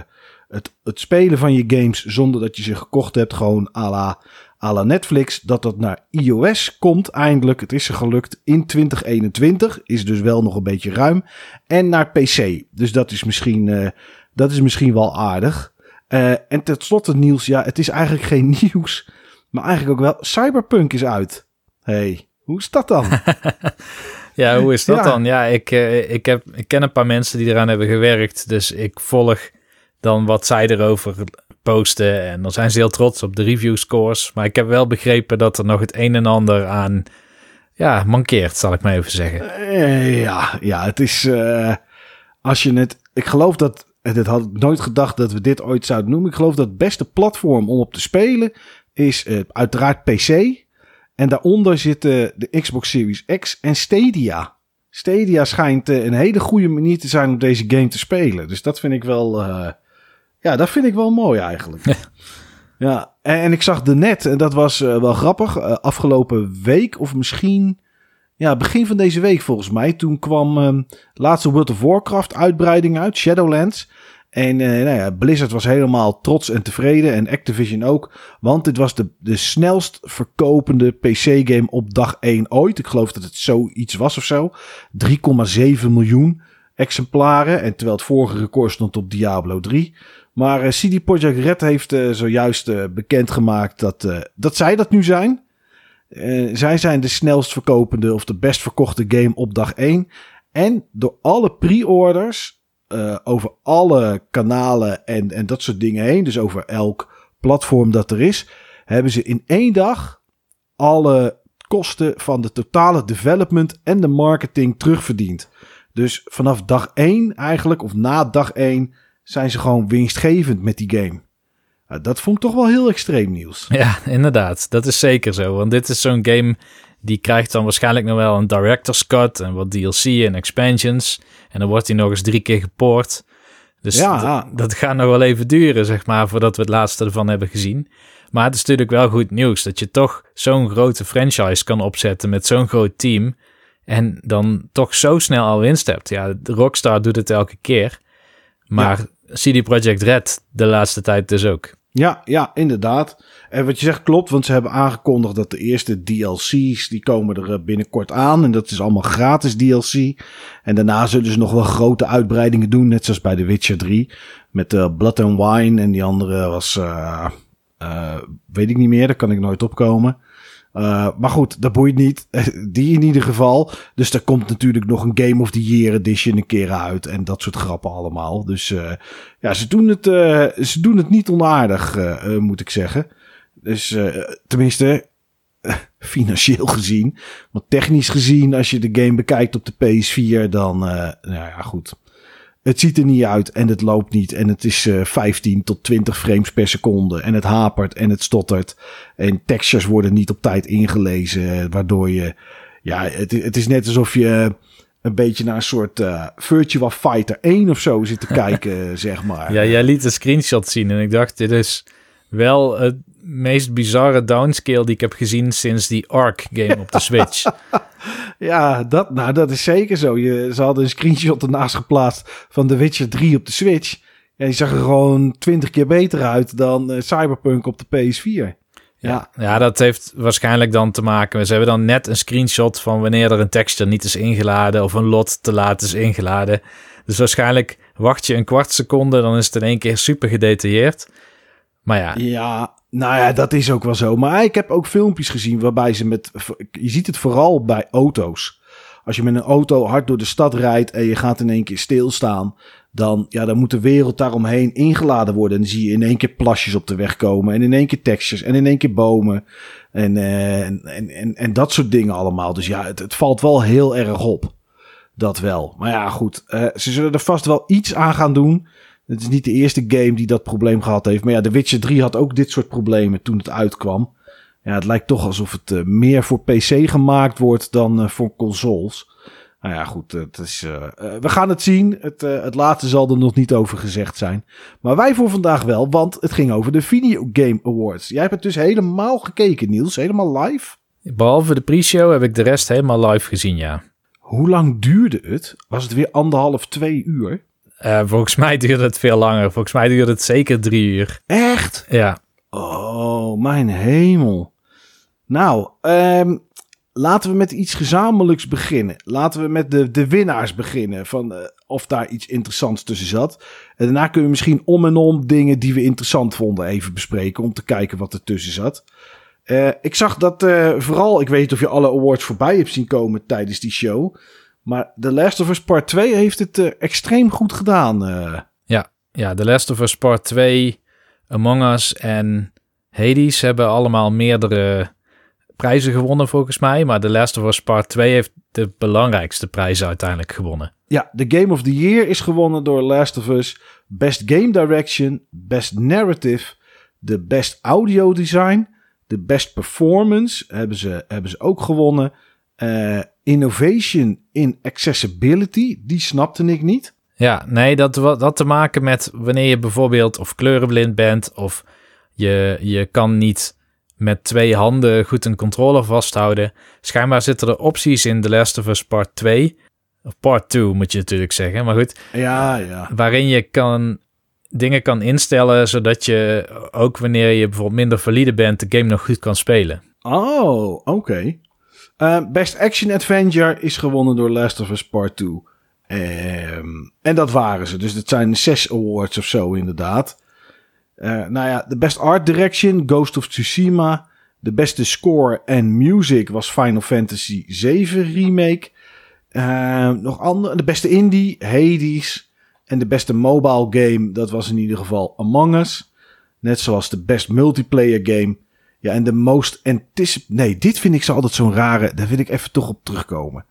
het, het spelen van je games zonder dat je ze gekocht hebt, gewoon à la, Netflix, dat dat naar iOS komt eindelijk. Het is ze gelukt in 2021, is dus wel nog een beetje ruim. En naar PC, dus dat is misschien, eh, dat is misschien wel aardig. Eh, en ten slotte Niels, ja, het is eigenlijk geen (laughs) nieuws, maar eigenlijk ook wel, Cyberpunk is uit. hey, hoe is dat dan? (laughs) Ja, hoe is dat Ja. dan? Ja, ik, eh, ik, heb, ik ken een paar mensen die eraan hebben gewerkt. Dus ik volg dan wat zij erover posten. En dan zijn ze heel trots op de review scores. Maar ik heb wel begrepen dat er nog het een en ander aan ja, mankeert, zal ik maar even zeggen. Eh, ja, ja, het is. eh, als je het. Ik geloof dat. Dit had ik nooit gedacht dat we dit ooit zouden noemen. Ik geloof dat het beste platform om op te spelen is uiteraard PC. En daaronder zitten de Xbox Series X en Stadia. Stadia schijnt eh, een hele goede manier te zijn om deze game te spelen. Dus dat vind ik wel. eh, ja, dat vind ik wel mooi eigenlijk. Ja, (laughs) en, en ik zag de net, en dat was eh, wel grappig. afgelopen week, of misschien ja, begin van deze week volgens mij. Toen kwam ehm laatste World of Warcraft uitbreiding uit, Shadowlands. En eh, nou ja, Blizzard was helemaal trots en tevreden. En Activision ook. Want dit was de, de snelst verkopende PC-game op dag 1 ooit. Ik geloof dat het zoiets was of zo. 3,7 miljoen exemplaren. En terwijl het vorige record stond op Diablo 3. Maar eh, CD Projekt Red heeft eh, zojuist bekendgemaakt dat, dat zij dat nu zijn. Zij zijn de snelst verkopende of de best verkochte game op dag 1. En door alle pre-orders eh, over alle kanalen en, en dat soort dingen heen, dus over elk platform dat er is, hebben ze in één dag alle kosten van de totale development en de marketing terugverdiend. Dus vanaf dag 1 eigenlijk, of na dag 1, zijn ze gewoon winstgevend met die game. Nou, dat vond ik toch wel heel extreem nieuws. Ja, inderdaad. Dat is zeker zo. Want dit is zo'n game die krijgt dan waarschijnlijk nog wel een director's cut en wat DLC en expansions. En dan wordt hij nog eens drie keer gepoord. Dus Ja. dat gaat nog wel even duren, zeg maar, voordat we het laatste ervan hebben gezien. Maar het is natuurlijk wel goed nieuws dat je toch zo'n grote franchise kan opzetten met zo'n groot team. En dan toch zo snel al winst hebt. Ja, Rockstar doet het elke keer. Maar CD Projekt Red de laatste tijd dus ook. Ja, ja, inderdaad. En wat je zegt klopt, want ze hebben aangekondigd dat de eerste DLC's, die komen er eh, binnenkort aan. En dat is allemaal gratis DLC. En daarna zullen ze nog wel grote uitbreidingen doen, net zoals bij The Witcher 3. Met uh, Blood and Wine en die andere was, uh, weet ik niet meer, daar kan ik nooit opkomen. Uh, maar goed, dat boeit niet. (laughs) Die in ieder geval. Dus er komt natuurlijk nog een Game of the Year edition een keer uit. En dat soort grappen allemaal. Dus uh, ja, ze doen het, uh, ze doen het niet onaardig, moet ik zeggen. Dus tenminste, (laughs) financieel gezien. Want technisch gezien, als je de game bekijkt op de PS4, dan, nou ja, goed het ziet er niet uit en het loopt niet. En het is uh, 15 tot 20 frames per seconde. En het hapert en het stottert. En textures worden niet op tijd ingelezen. Waardoor je. Ja, het, het is net alsof je een beetje naar een soort uh, Virtua Fighter 1 of zo zit te (laughs) kijken, zeg maar. Ja, jij liet een screenshot zien en ik dacht, dit is wel het meest bizarre downscale die ik heb gezien sinds die Ark game op de (laughs) Switch. ja, dat, nou, dat is zeker zo. Je, ze hadden een screenshot ernaast geplaatst van The Witcher 3 op de Switch. En die zag er gewoon twintig keer beter uit dan uh, Cyberpunk op de PS4. Ja. ja, dat heeft waarschijnlijk dan te maken. Ze hebben dan net een screenshot van wanneer er een texture niet is ingeladen of een lot te laat is ingeladen. Dus waarschijnlijk wacht je een kwart seconde, dan is het in één keer super gedetailleerd. Maar ja. Ja, nou ja, dat is ook wel zo. Maar ik heb ook filmpjes gezien waarbij ze met. Je ziet het vooral bij auto's. Als je met een auto hard door de stad rijdt en je gaat in één keer stilstaan. Dan, ja, dan moet de wereld daaromheen ingeladen worden. En dan zie je in één keer plasjes op de weg komen. En in één keer tekstjes. En in één keer bomen. En, uh, en, en, en, dat soort dingen allemaal. Dus ja, het, valt wel heel erg op. Dat wel. Maar ja, goed. Uh, ze zullen er vast wel iets aan gaan doen. Het is niet de eerste game die dat probleem gehad heeft. Maar ja, The Witcher 3 had ook dit soort problemen toen het uitkwam. Ja, het lijkt toch alsof het uh, meer voor PC gemaakt wordt dan uh, voor consoles. Nou ja, goed, het is, uh, we gaan het zien. Het, het laatste zal er nog niet over gezegd zijn. Maar wij voor vandaag wel, want het ging over de Video Game Awards. Jij hebt het dus helemaal gekeken, Niels, helemaal live? Behalve de pre-show heb ik de rest helemaal live gezien, ja. Hoe lang duurde het? Was het weer anderhalf, twee uur? Uh, volgens mij duurde het veel langer. Volgens mij duurde het zeker drie uur. Echt? Ja. Oh, mijn hemel. Nou, um, laten we met iets gezamenlijks beginnen. Laten we met de, de winnaars beginnen. Van uh, of daar iets interessants tussen zat. En daarna kunnen we misschien om en om dingen die we interessant vonden even bespreken. Om te kijken wat er tussen zat. Uh, ik zag dat vooral, ik weet niet of je alle awards voorbij hebt zien komen tijdens die show. Maar The Last of Us Part 2 heeft het uh, extreem goed gedaan. Uh. Ja, ja, The Last of Us Part 2, Among Us en Hades hebben allemaal meerdere prijzen gewonnen volgens mij. Maar The Last of Us Part 2 heeft de belangrijkste prijzen uiteindelijk gewonnen. Ja, de Game of the Year is gewonnen door Last of Us. Best Game Direction, Best Narrative, de Best Audio Design, de Best Performance hebben ze, hebben ze ook gewonnen. Uh, innovation in accessibility, die snapte ik niet. Ja, nee, dat had te maken met wanneer je bijvoorbeeld of kleurenblind bent of je, je kan niet met twee handen goed een controller vasthouden. Schijnbaar zitten er opties in The Last of Us Part 2. Of Part 2 moet je natuurlijk zeggen, maar goed. Ja, ja. Waarin je kan dingen kan instellen zodat je ook wanneer je bijvoorbeeld minder valide bent, de game nog goed kan spelen. Oh, oké. Uh, Best Action Adventure is gewonnen door Last of Us Part 2. Um, ehm, en dat waren ze. Dus het zijn zes awards of zo inderdaad. Uh, nou ja, de Best Art Direction, Ghost of Tsushima. De beste score en music was Final Fantasy 7 Remake. Uh, nog andere, de beste indie, Hades. En de beste mobile game, dat was in ieder geval Among Us. Net zoals de best multiplayer game, ja, en de most anticip... Nee, dit vind ik zo altijd zo'n rare... Daar wil ik even toch op terugkomen.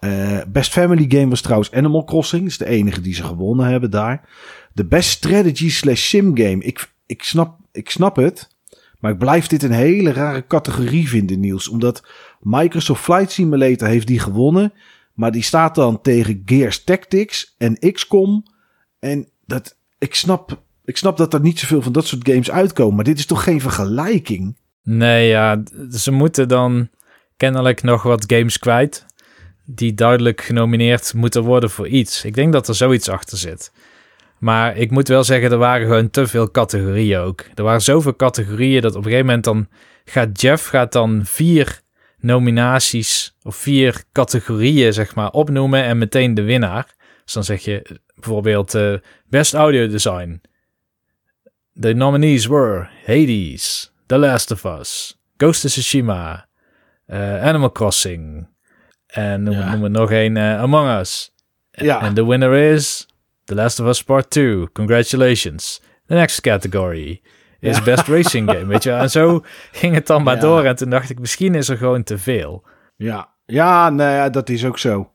Uh, best Family Game was trouwens Animal Crossing. Is de enige die ze gewonnen hebben daar. De Best Strategy slash Sim Game. Ik, ik, snap, ik snap het. Maar ik blijf dit een hele rare categorie vinden, Niels. Omdat Microsoft Flight Simulator heeft die gewonnen. Maar die staat dan tegen Gears Tactics en XCOM. En dat, ik, snap, ik snap dat er niet zoveel van dat soort games uitkomen. Maar dit is toch geen vergelijking? Nee, ja, ze moeten dan kennelijk nog wat games kwijt. Die duidelijk genomineerd moeten worden voor iets. Ik denk dat er zoiets achter zit. Maar ik moet wel zeggen, er waren gewoon te veel categorieën ook. Er waren zoveel categorieën dat op een gegeven moment dan gaat Jeff gaat dan vier nominaties of vier categorieën zeg maar opnoemen en meteen de winnaar. Dus dan zeg je bijvoorbeeld uh, Best Audio Design. The nominees were Hades, The Last of Us, Ghost of Tsushima, uh, Animal Crossing en noemen ja. we nog een uh, Among Us. Ja. En de winner is The Last of Us Part 2. Congratulations. The next category is Best Racing Game, weet je. En zo (laughs) ging het dan maar door. En toen dacht ik, misschien is er gewoon te veel. Ja, ja, nou ja, dat is ook zo.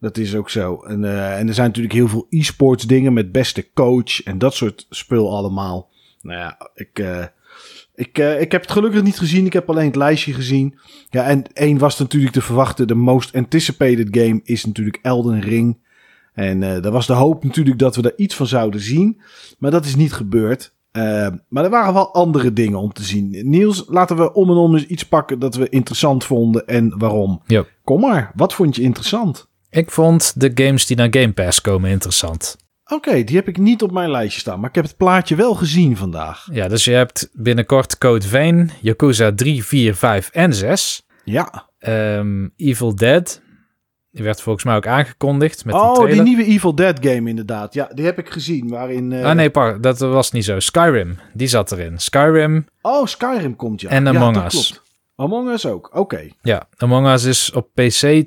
Dat is ook zo. En, uh, en er zijn natuurlijk heel veel e-sports dingen met beste coach en dat soort spul allemaal. Nou ja, ik, uh, ik, uh, ik heb het gelukkig niet gezien. Ik heb alleen het lijstje gezien. Ja, en één was natuurlijk te verwachten. De most anticipated game is natuurlijk Elden Ring. En uh, daar was de hoop natuurlijk dat we daar iets van zouden zien. Maar dat is niet gebeurd. Uh, maar er waren wel andere dingen om te zien. Niels, laten we om en om eens iets pakken dat we interessant vonden en waarom. Yep. Kom maar, wat vond je interessant? Ik vond de games die naar Game Pass komen interessant. Oké, die heb ik niet op mijn lijstje staan, maar ik heb het plaatje wel gezien vandaag. Ja, dus je hebt binnenkort Code Vein, Yakuza 3, 4, 5 en 6. Ja. Um, Evil Dead, die werd volgens mij ook aangekondigd. Met oh, die nieuwe Evil Dead game inderdaad. Ja, die heb ik gezien. Waarin, uh... Ah nee, par, dat was niet zo. Skyrim, die zat erin. Skyrim. Oh, Skyrim komt ja. En Among ja, Us. Klopt. Among Us ook, oké. Ja, Among Us is op PC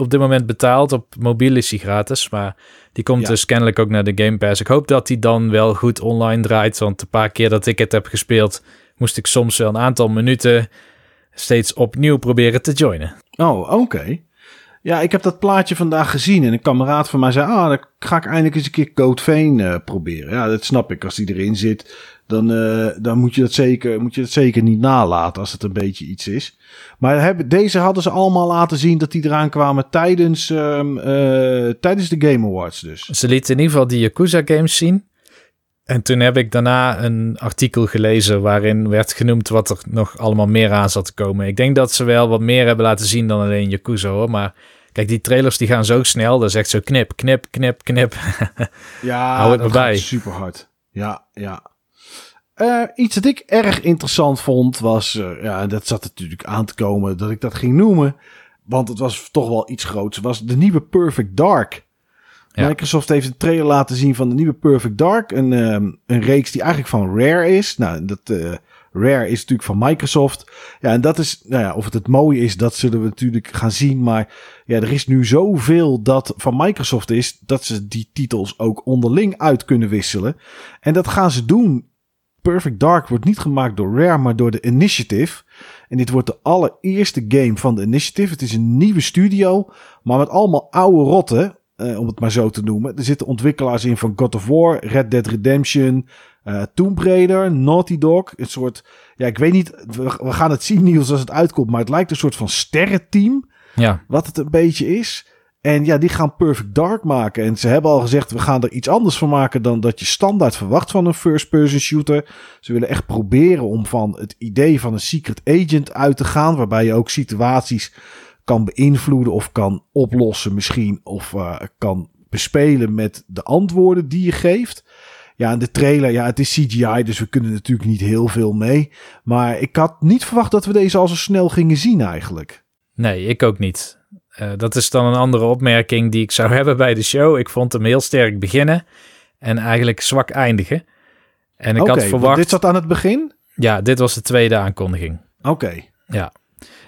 op dit moment betaald. Op mobiel is hij gratis, maar die komt dus kennelijk ook naar de Game Pass. Ik hoop dat die dan wel goed online draait, want een paar keer dat ik het heb gespeeld... moest ik soms wel een aantal minuten steeds opnieuw proberen te joinen. Oh, oké. Ja, ik heb dat plaatje vandaag gezien en een kameraad van mij zei: Ah, dan ga ik eindelijk eens een keer Code Vein uh, proberen. Ja, dat snap ik. Als die erin zit, dan, uh, dan moet, je dat zeker, moet je dat zeker niet nalaten als het een beetje iets is. Maar hebben, deze hadden ze allemaal laten zien dat die eraan kwamen tijdens, um, uh, tijdens de Game Awards. Dus. Ze lieten in ieder geval die Yakuza games zien. En toen heb ik daarna een artikel gelezen waarin werd genoemd wat er nog allemaal meer aan zat te komen. Ik denk dat ze wel wat meer hebben laten zien dan alleen Yakuza hoor. Maar kijk, die trailers die gaan zo snel. Dat is echt zo knip, knip, knip, knip. (laughs) ja, Hou het dat bij. super hard. Ja, ja. Uh, iets dat ik erg interessant vond was, uh, ja, dat zat natuurlijk aan te komen dat ik dat ging noemen. Want het was toch wel iets groots. Was de nieuwe Perfect Dark. Microsoft heeft een trailer laten zien van de nieuwe Perfect Dark. Een, um, een reeks die eigenlijk van Rare is. Nou, dat uh, Rare is natuurlijk van Microsoft. Ja, en dat is, nou ja, of het het mooie is, dat zullen we natuurlijk gaan zien. Maar ja, er is nu zoveel dat van Microsoft is, dat ze die titels ook onderling uit kunnen wisselen. En dat gaan ze doen. Perfect Dark wordt niet gemaakt door Rare, maar door de Initiative. En dit wordt de allereerste game van de Initiative. Het is een nieuwe studio, maar met allemaal oude rotten. Uh, om het maar zo te noemen. Er zitten ontwikkelaars in van God of War, Red Dead Redemption, uh, Tomb Raider, Naughty Dog. Een soort, ja, ik weet niet, we, we, gaan het zien Niels als het uitkomt, maar het lijkt een soort van sterrenteam. Ja. Wat het een beetje is. En ja, die gaan Perfect Dark maken. En ze hebben al gezegd, we gaan er iets anders van maken dan dat je standaard verwacht van een first-person shooter. Ze willen echt proberen om van het idee van een secret agent uit te gaan, waarbij je ook situaties kan beïnvloeden of kan oplossen misschien. Of uh, kan bespelen met de antwoorden die je geeft. Ja, en de trailer, ja, het is CGI, dus we kunnen natuurlijk niet heel veel mee. Maar ik had niet verwacht dat we deze al zo snel gingen zien eigenlijk. Nee, ik ook niet. Uh, dat is dan een andere opmerking die ik zou (laughs) hebben bij de show. Ik vond hem heel sterk beginnen en eigenlijk zwak eindigen. En ik okay, had verwacht... dit zat aan het begin? Ja, dit was de tweede aankondiging. Oké. Ja.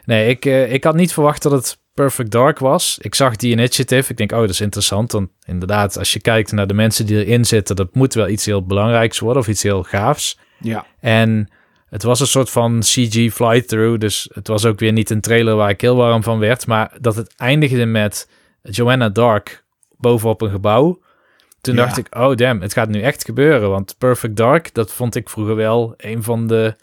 Nee, ik, uh, ik had niet verwacht dat het Perfect Dark was. Ik zag die initiative. Ik denk, oh, dat is interessant. Want inderdaad, als je kijkt naar de mensen die erin zitten, dat moet wel iets heel belangrijks worden of iets heel gaafs. Ja. En het was een soort van CG fly-through. Dus het was ook weer niet een trailer waar ik heel warm van werd. Maar dat het eindigde met Joanna Dark bovenop een gebouw. Toen ja. dacht ik, oh damn, het gaat nu echt gebeuren. Want Perfect Dark, dat vond ik vroeger wel een van de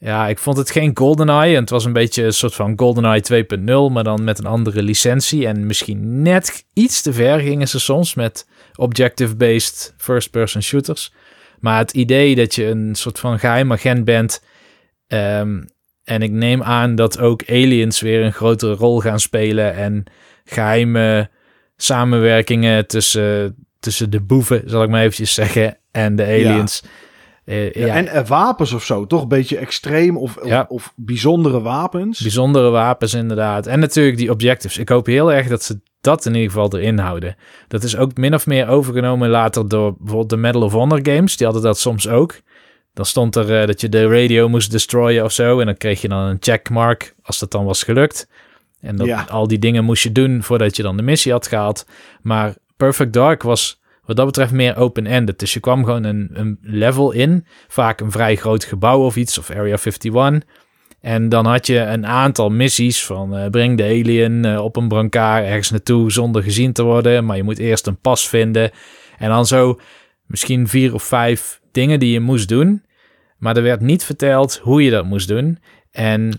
ja, ik vond het geen GoldenEye. En het was een beetje een soort van GoldenEye 2.0, maar dan met een andere licentie. En misschien net iets te ver gingen ze soms met objective-based first-person shooters. Maar het idee dat je een soort van geheim agent bent. Um, en ik neem aan dat ook aliens weer een grotere rol gaan spelen. En geheime samenwerkingen tussen tussen de boeven, zal ik maar eventjes zeggen, en de aliens. Eh, Ja, ja, En eh, wapens of zo, toch een beetje extreem of, of, Ja. of bijzondere wapens. bijzondere wapens inderdaad. En natuurlijk die objectives. Ik hoop heel erg dat ze dat in ieder geval erin houden. Dat is ook min of meer overgenomen later door bijvoorbeeld de Medal of Honor games. Die hadden dat soms ook. Dan stond er eh, dat je de radio moest destroyen of zo. En dan kreeg je dan een checkmark als dat dan was gelukt. En dat, al die dingen moest je doen voordat je dan de missie had gehaald. Maar Perfect Dark was wat dat betreft meer open-ended. Dus je kwam gewoon een, een level in. Vaak een vrij groot gebouw of iets. Of Area 51. En dan had je een aantal missies van eh, breng de alien eh, op een brancard ergens naartoe zonder gezien te worden. Maar je moet eerst een pas vinden. En dan zo misschien vier of vijf dingen die je moest doen. Maar er werd niet verteld hoe je dat moest doen. En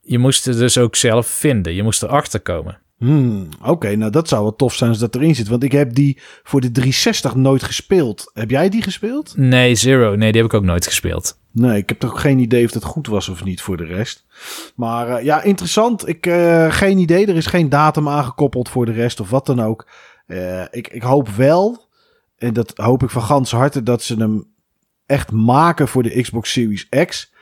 je moest het dus ook zelf vinden. Je moest erachter komen. Hmm, Oké, nou dat zou wel tof zijn als dat erin zit. Want ik heb die voor de 360 nooit gespeeld. Heb jij die gespeeld? Nee, Zero. Nee, die heb ik ook nooit gespeeld. Nee, ik heb toch geen idee of het goed was of niet voor de rest. Maar eh, ja, interessant. Ik, eh, geen idee. Er is geen datum aangekoppeld voor de rest of wat dan ook. Eh, ik, ik hoop wel, en dat hoop ik van gans harte, dat ze hem echt maken voor de Xbox Series X.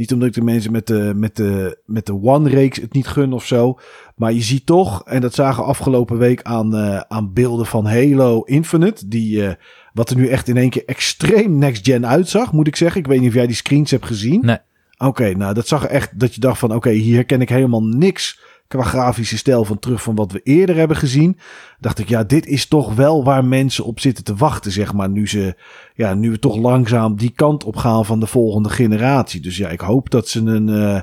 Niet omdat ik de mensen met de, met de, met de One-reeks het niet gun of zo. Maar je ziet toch, en dat zagen we afgelopen week aan, eh, aan beelden van Halo Infinite. Die, eh, wat er nu echt in één keer extreem next-gen uitzag, moet ik zeggen. Ik weet niet of jij die screens hebt gezien. Nee. Oké, nou dat zag echt dat je dacht van oké, hier herken ik helemaal niks qua grafische stijl van terug van wat we eerder hebben gezien. Dacht ik, ja, dit is toch wel waar mensen op zitten te wachten, zeg maar. Nu, ze, ja, nu we toch langzaam die kant op gaan van de volgende generatie. Dus ja, ik hoop dat ze een. eh,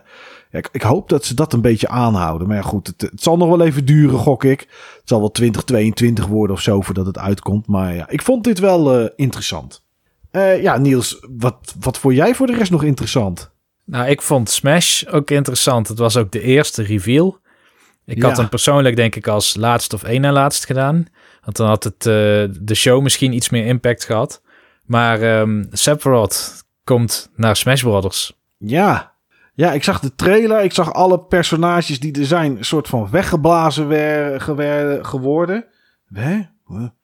ja, ik, hoop dat ze dat een beetje aanhouden. Maar ja, goed, het, het zal nog wel even duren, gok ik. Het zal wel 2022 worden of zo voordat het uitkomt. Maar ja, ik vond dit wel eh, interessant. Eh, ja, Niels, wat, wat vond jij voor de rest nog interessant? Nou, ik vond Smash ook interessant. Het was ook de eerste reveal. Ik had hem persoonlijk denk ik als laatst of één na laatst gedaan. Want dan had het eh, de show misschien iets meer impact gehad. Maar ehm Sephiroth komt naar Smash Brothers. Ja. Ja, ik zag de trailer. Ik zag alle personages die er zijn, een soort van weggeblazen wer, gewer- geworden.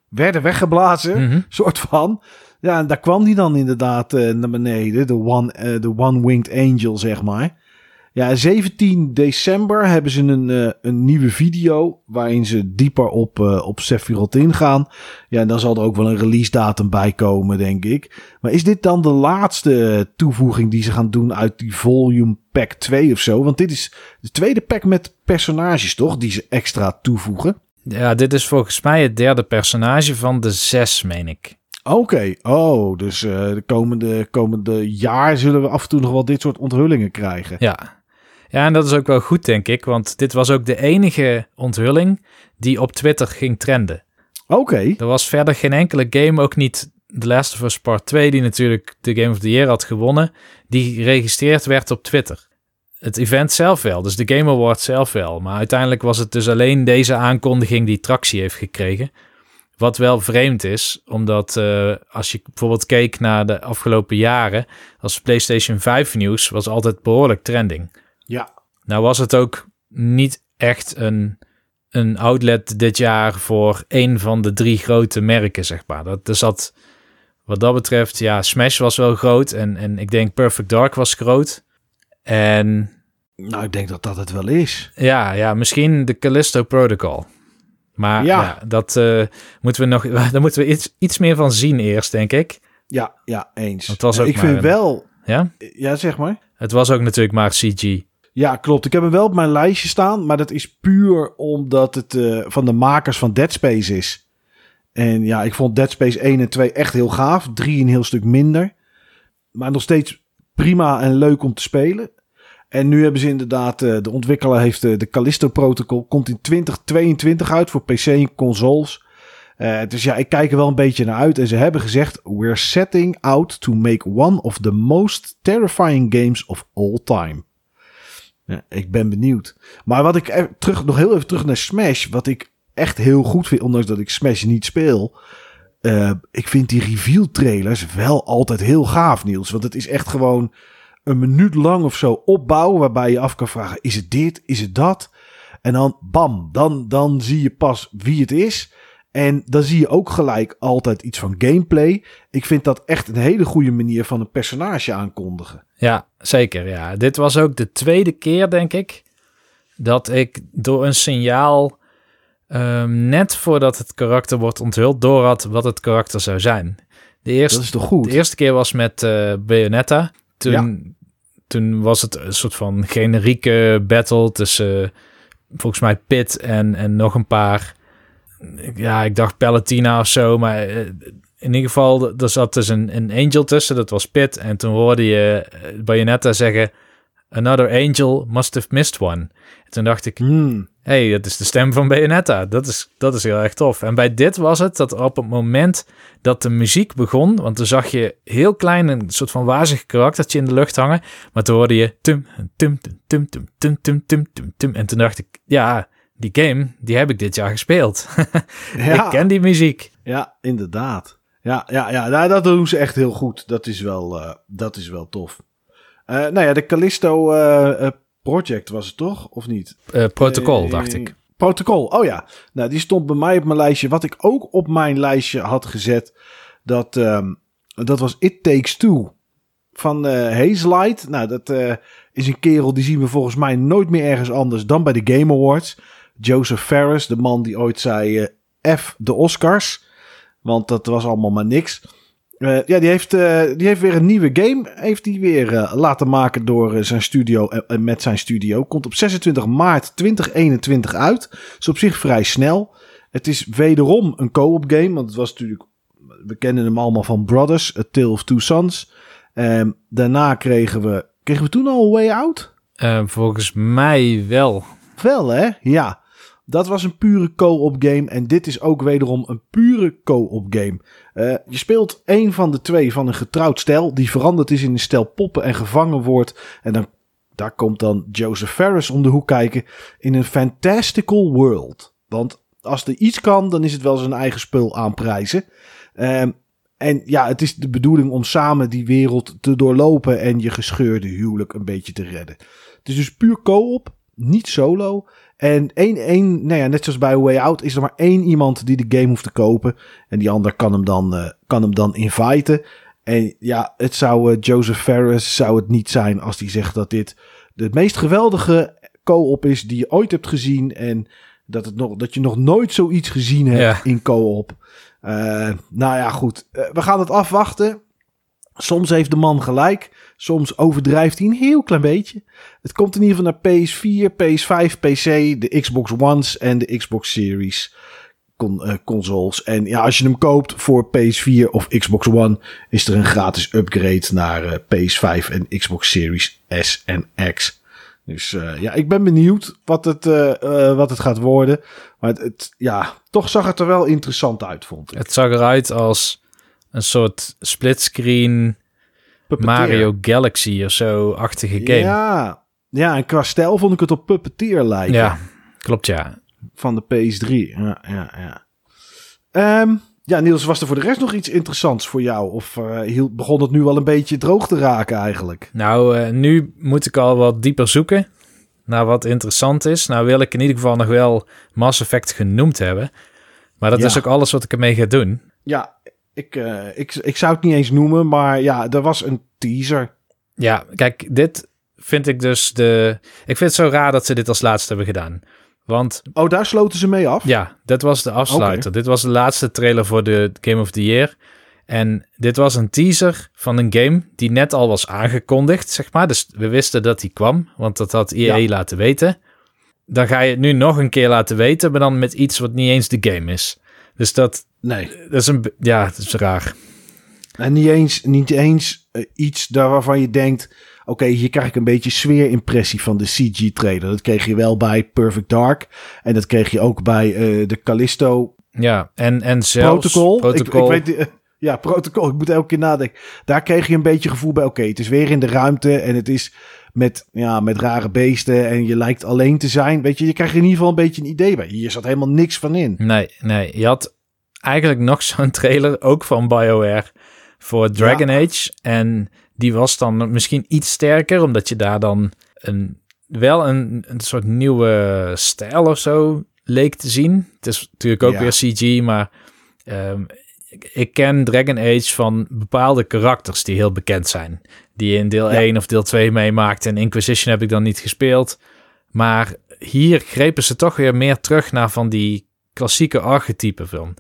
Werden weggeblazen, Mhm. (laughs) soort van. Ja, en daar kwam die dan inderdaad eh, naar beneden. De one, eh, de one-winged angel, zeg maar. Ja, 17 december hebben ze een, eh, een nieuwe video waarin ze dieper op, eh op Sephiroth ingaan. Ja, en dan zal er ook wel een release datum bij komen, denk ik. Maar is dit dan de laatste toevoeging die ze gaan doen uit die volume pack 2 of zo? Want dit is de tweede pack met personages, toch? Die ze extra toevoegen. Ja, dit is volgens mij het derde personage van de zes, meen ik. Oké, oh, dus eh, de komende, komende jaar zullen we af en toe nog wel dit soort onthullingen krijgen. Ja. Ja, en dat is ook wel goed, denk ik. Want dit was ook de enige onthulling die op Twitter ging trenden. Oké, Er was verder geen enkele game, ook niet The Last of Us Part 2, die natuurlijk de Game of the Year had gewonnen, die geregistreerd werd op Twitter. Het event zelf wel, dus de Game Award zelf wel. Maar uiteindelijk was het dus alleen deze aankondiging die tractie heeft gekregen. Wat wel vreemd is, omdat eh, als je bijvoorbeeld keek naar de afgelopen jaren, als PlayStation 5 nieuws was altijd behoorlijk trending. Ja. Nou was het ook niet echt een, een outlet dit jaar voor één van de drie grote merken, zeg maar. Dat, er zat, wat dat betreft, ja, Smash was wel groot en, en ik denk Perfect Dark was groot. En Nou, ik denk dat dat het wel is. ja, ja misschien de Callisto Protocol. Maar Ja. ja, dat eh, moeten we nog, (laughs) daar moeten we iets, iets meer van zien eerst, denk ik. Ja, ja, eens. Het was Ja, ook ik maar vind een- wel, Ja, ja, zeg maar. het was ook natuurlijk maar CG. Ja, klopt. Ik heb hem wel op mijn lijstje staan, maar dat is puur omdat het eh, van de makers van Dead Space is. En ja, ik vond Dead Space 1 en 2 echt heel gaaf. 3 een heel stuk minder. Maar nog steeds prima en leuk om te spelen. En nu hebben ze inderdaad, eh, de ontwikkelaar heeft eh, de Callisto Protocol, komt in 2022 uit voor PC en consoles. Dus ja, ik kijk er wel een beetje naar uit. En ze hebben gezegd, we're setting out to make one of the most terrifying games of all time. Ja, ik ben benieuwd. Maar wat ik terug, nog heel even terug naar Smash. Wat ik echt heel goed vind, ondanks dat ik Smash niet speel. eh, ik vind die reveal trailers wel altijd heel gaaf, Niels. Want het is echt gewoon een minuut lang of zo opbouwen. Waarbij je af kan vragen: is het dit? Is het dat? En dan bam, dan, dan zie je pas wie het is. En dan zie je ook gelijk altijd iets van gameplay. Ik vind dat echt een hele goede manier van een personage aankondigen. Ja, zeker. Ja. Dit was ook de tweede keer, denk ik, dat ik door een signaal ehm, net voordat het karakter wordt onthuld, door had wat het karakter zou zijn. De eerste, Dat is toch goed? De eerste keer was met eh Bayonetta. Toen, toen was het een soort van generieke battle tussen eh, volgens mij Pit en, en nog een paar. Ja, ik dacht Palatina of zo, maar eh, in ieder geval, er zat dus een, een angel tussen, dat was Pit. En toen hoorde je eh, Bayonetta zeggen, another angel must have missed one. En toen dacht ik, Hmm. hey, dat is de stem van Bayonetta. Dat is, dat is heel erg tof. En bij dit was het dat op het moment dat de muziek begon, want toen zag je heel klein een soort van wazig karaktertje in de lucht hangen, maar toen hoorde je tum, tum, tum, tum, tum, tum, tum, tum, tum, tum. En toen dacht ik, ja, die game, die heb ik dit jaar gespeeld. (laughs) Ja. ik ken die muziek. Ja, inderdaad. Ja, ja, ja nou, dat doen ze echt heel goed. Dat is wel, eh, dat is wel tof. Eh, nou ja, de Callisto eh, Project was het toch? Of niet? Protocol, dacht ik. Protocol, oh ja. Nou, die stond bij mij op mijn lijstje. Wat ik ook op mijn lijstje had gezet, dat, ehm, dat was It Takes Two van Hazelight. Nou, dat is een kerel die zien we volgens mij nooit meer ergens anders dan bij de Game Awards. Joseph Ferris, de man die ooit zei eh, F de Oscars. Want dat was allemaal maar niks. Eh, ja, die heeft, eh, die heeft weer een nieuwe game. Heeft die weer laten maken door zijn studio en met zijn studio. Komt op 26 maart 2021 uit. Is op zich vrij snel. Het is wederom een co-op game. Want het was natuurlijk. We kennen hem allemaal van Brothers, A Tale of Two Sons. Ehm, daarna kregen we. Kregen we toen al Way Out? Volgens mij wel. Wel hè? Ja. Dat was een pure co-op game. En dit is ook wederom een pure co-op game. Eh, je speelt een van de twee van een getrouwd stel. Die veranderd is in een stel poppen en gevangen wordt. En dan, daar komt dan Joseph Ferris om de hoek kijken. In een fantastical world. Want als er iets kan, dan is het wel zijn eigen spul aanprijzen. Ehm, en ja, het is de bedoeling om samen die wereld te doorlopen. En je gescheurde huwelijk een beetje te redden. Het is dus puur co-op, niet solo. En één, één, nou ja, net zoals bij Way Out is er maar één iemand die de game hoeft te kopen. En die ander kan hem dan, eh, kan hem dan inviten. En ja, het zou eh, Joseph Ferris zou het niet zijn als hij zegt dat dit de meest geweldige co-op is die je ooit hebt gezien. En dat, het nog, dat je nog nooit zoiets gezien hebt Ja. in co-op. Eh, nou ja, goed. We gaan het afwachten. Soms heeft de man gelijk. Soms overdrijft hij een heel klein beetje. Het komt in ieder geval naar PS4, PS5, PC, de Xbox Ones en de Xbox Series eh, consoles. En ja, als je hem koopt voor PS4 of Xbox One, is er een gratis upgrade naar eh, PS5 en Xbox Series S en X. Dus eh, ja, ik ben benieuwd wat het, wat het gaat worden. Maar het, het- ja, toch zag het er wel interessant uit, vond ik. Het zag eruit als een soort splitscreen Puppeteer. Mario Galaxy of zo-achtige game. Ja, Ja, ja, en qua stijl vond ik het op Puppeteer lijken. klopt ja. Van de PS3. Ja, ja, ja. Ehm, ja, Niels, was er voor de rest nog iets interessants voor jou? Of hield, begon het nu al een beetje droog te raken eigenlijk? Nou, eh, nu moet ik al wat dieper zoeken naar wat interessant is. Nou wil ik in ieder geval nog wel Mass Effect genoemd hebben. Maar dat Ja. is ook alles wat ik ermee ga doen. Ja, ik, eh, ik, ik zou het niet eens noemen, maar ja, er was een teaser. Ja, kijk, dit vind ik dus de... Ik vind het zo raar dat ze dit als laatste hebben gedaan. Want Oh, daar sloten ze mee af? ja, dit was de afsluiter. Dit was de laatste trailer voor de Game of the Year. En dit was een teaser van een game die net al was aangekondigd, zeg maar. Dus we wisten dat die kwam, want dat had EA Ja. laten weten. Dan ga je het nu nog een keer laten weten, maar dan met iets wat niet eens de game is. Dus dat, Nee. dat is een... Ja, dat is raar. En niet eens, niet eens eh, iets daar waarvan je denkt... Oké, hier krijg ik een beetje sfeerimpressie van de CG-trailer. Dat kreeg je wel bij Perfect Dark. En dat kreeg je ook bij eh, de Callisto Ja, en, en zelfs... protocol. Protocol. Ik, ik weet, eh, ja, protocol. Ik moet elke keer nadenken. Daar kreeg je een beetje gevoel bij. Oké, het is weer in de ruimte en het is met, ja, met rare beesten en je lijkt alleen te zijn. Weet je, je krijgt in ieder geval een beetje een idee bij. Hier zat helemaal niks van in. Nee, nee. Je had eigenlijk nog (laughs) zo'n trailer, ook van BioWare, voor Dragon Age. En die was dan misschien iets sterker, omdat je daar dan een, wel een, een soort nieuwe stijl of zo leek te zien. Het is natuurlijk ook Ja. weer CG, maar ehm, ik, ken Dragon Age van bepaalde karakters die heel bekend zijn. Die je in deel Ja. 1 of deel 2 meemaakt. En Inquisition heb ik dan niet gespeeld. Maar hier grepen ze toch weer meer terug naar van die klassieke archetypen van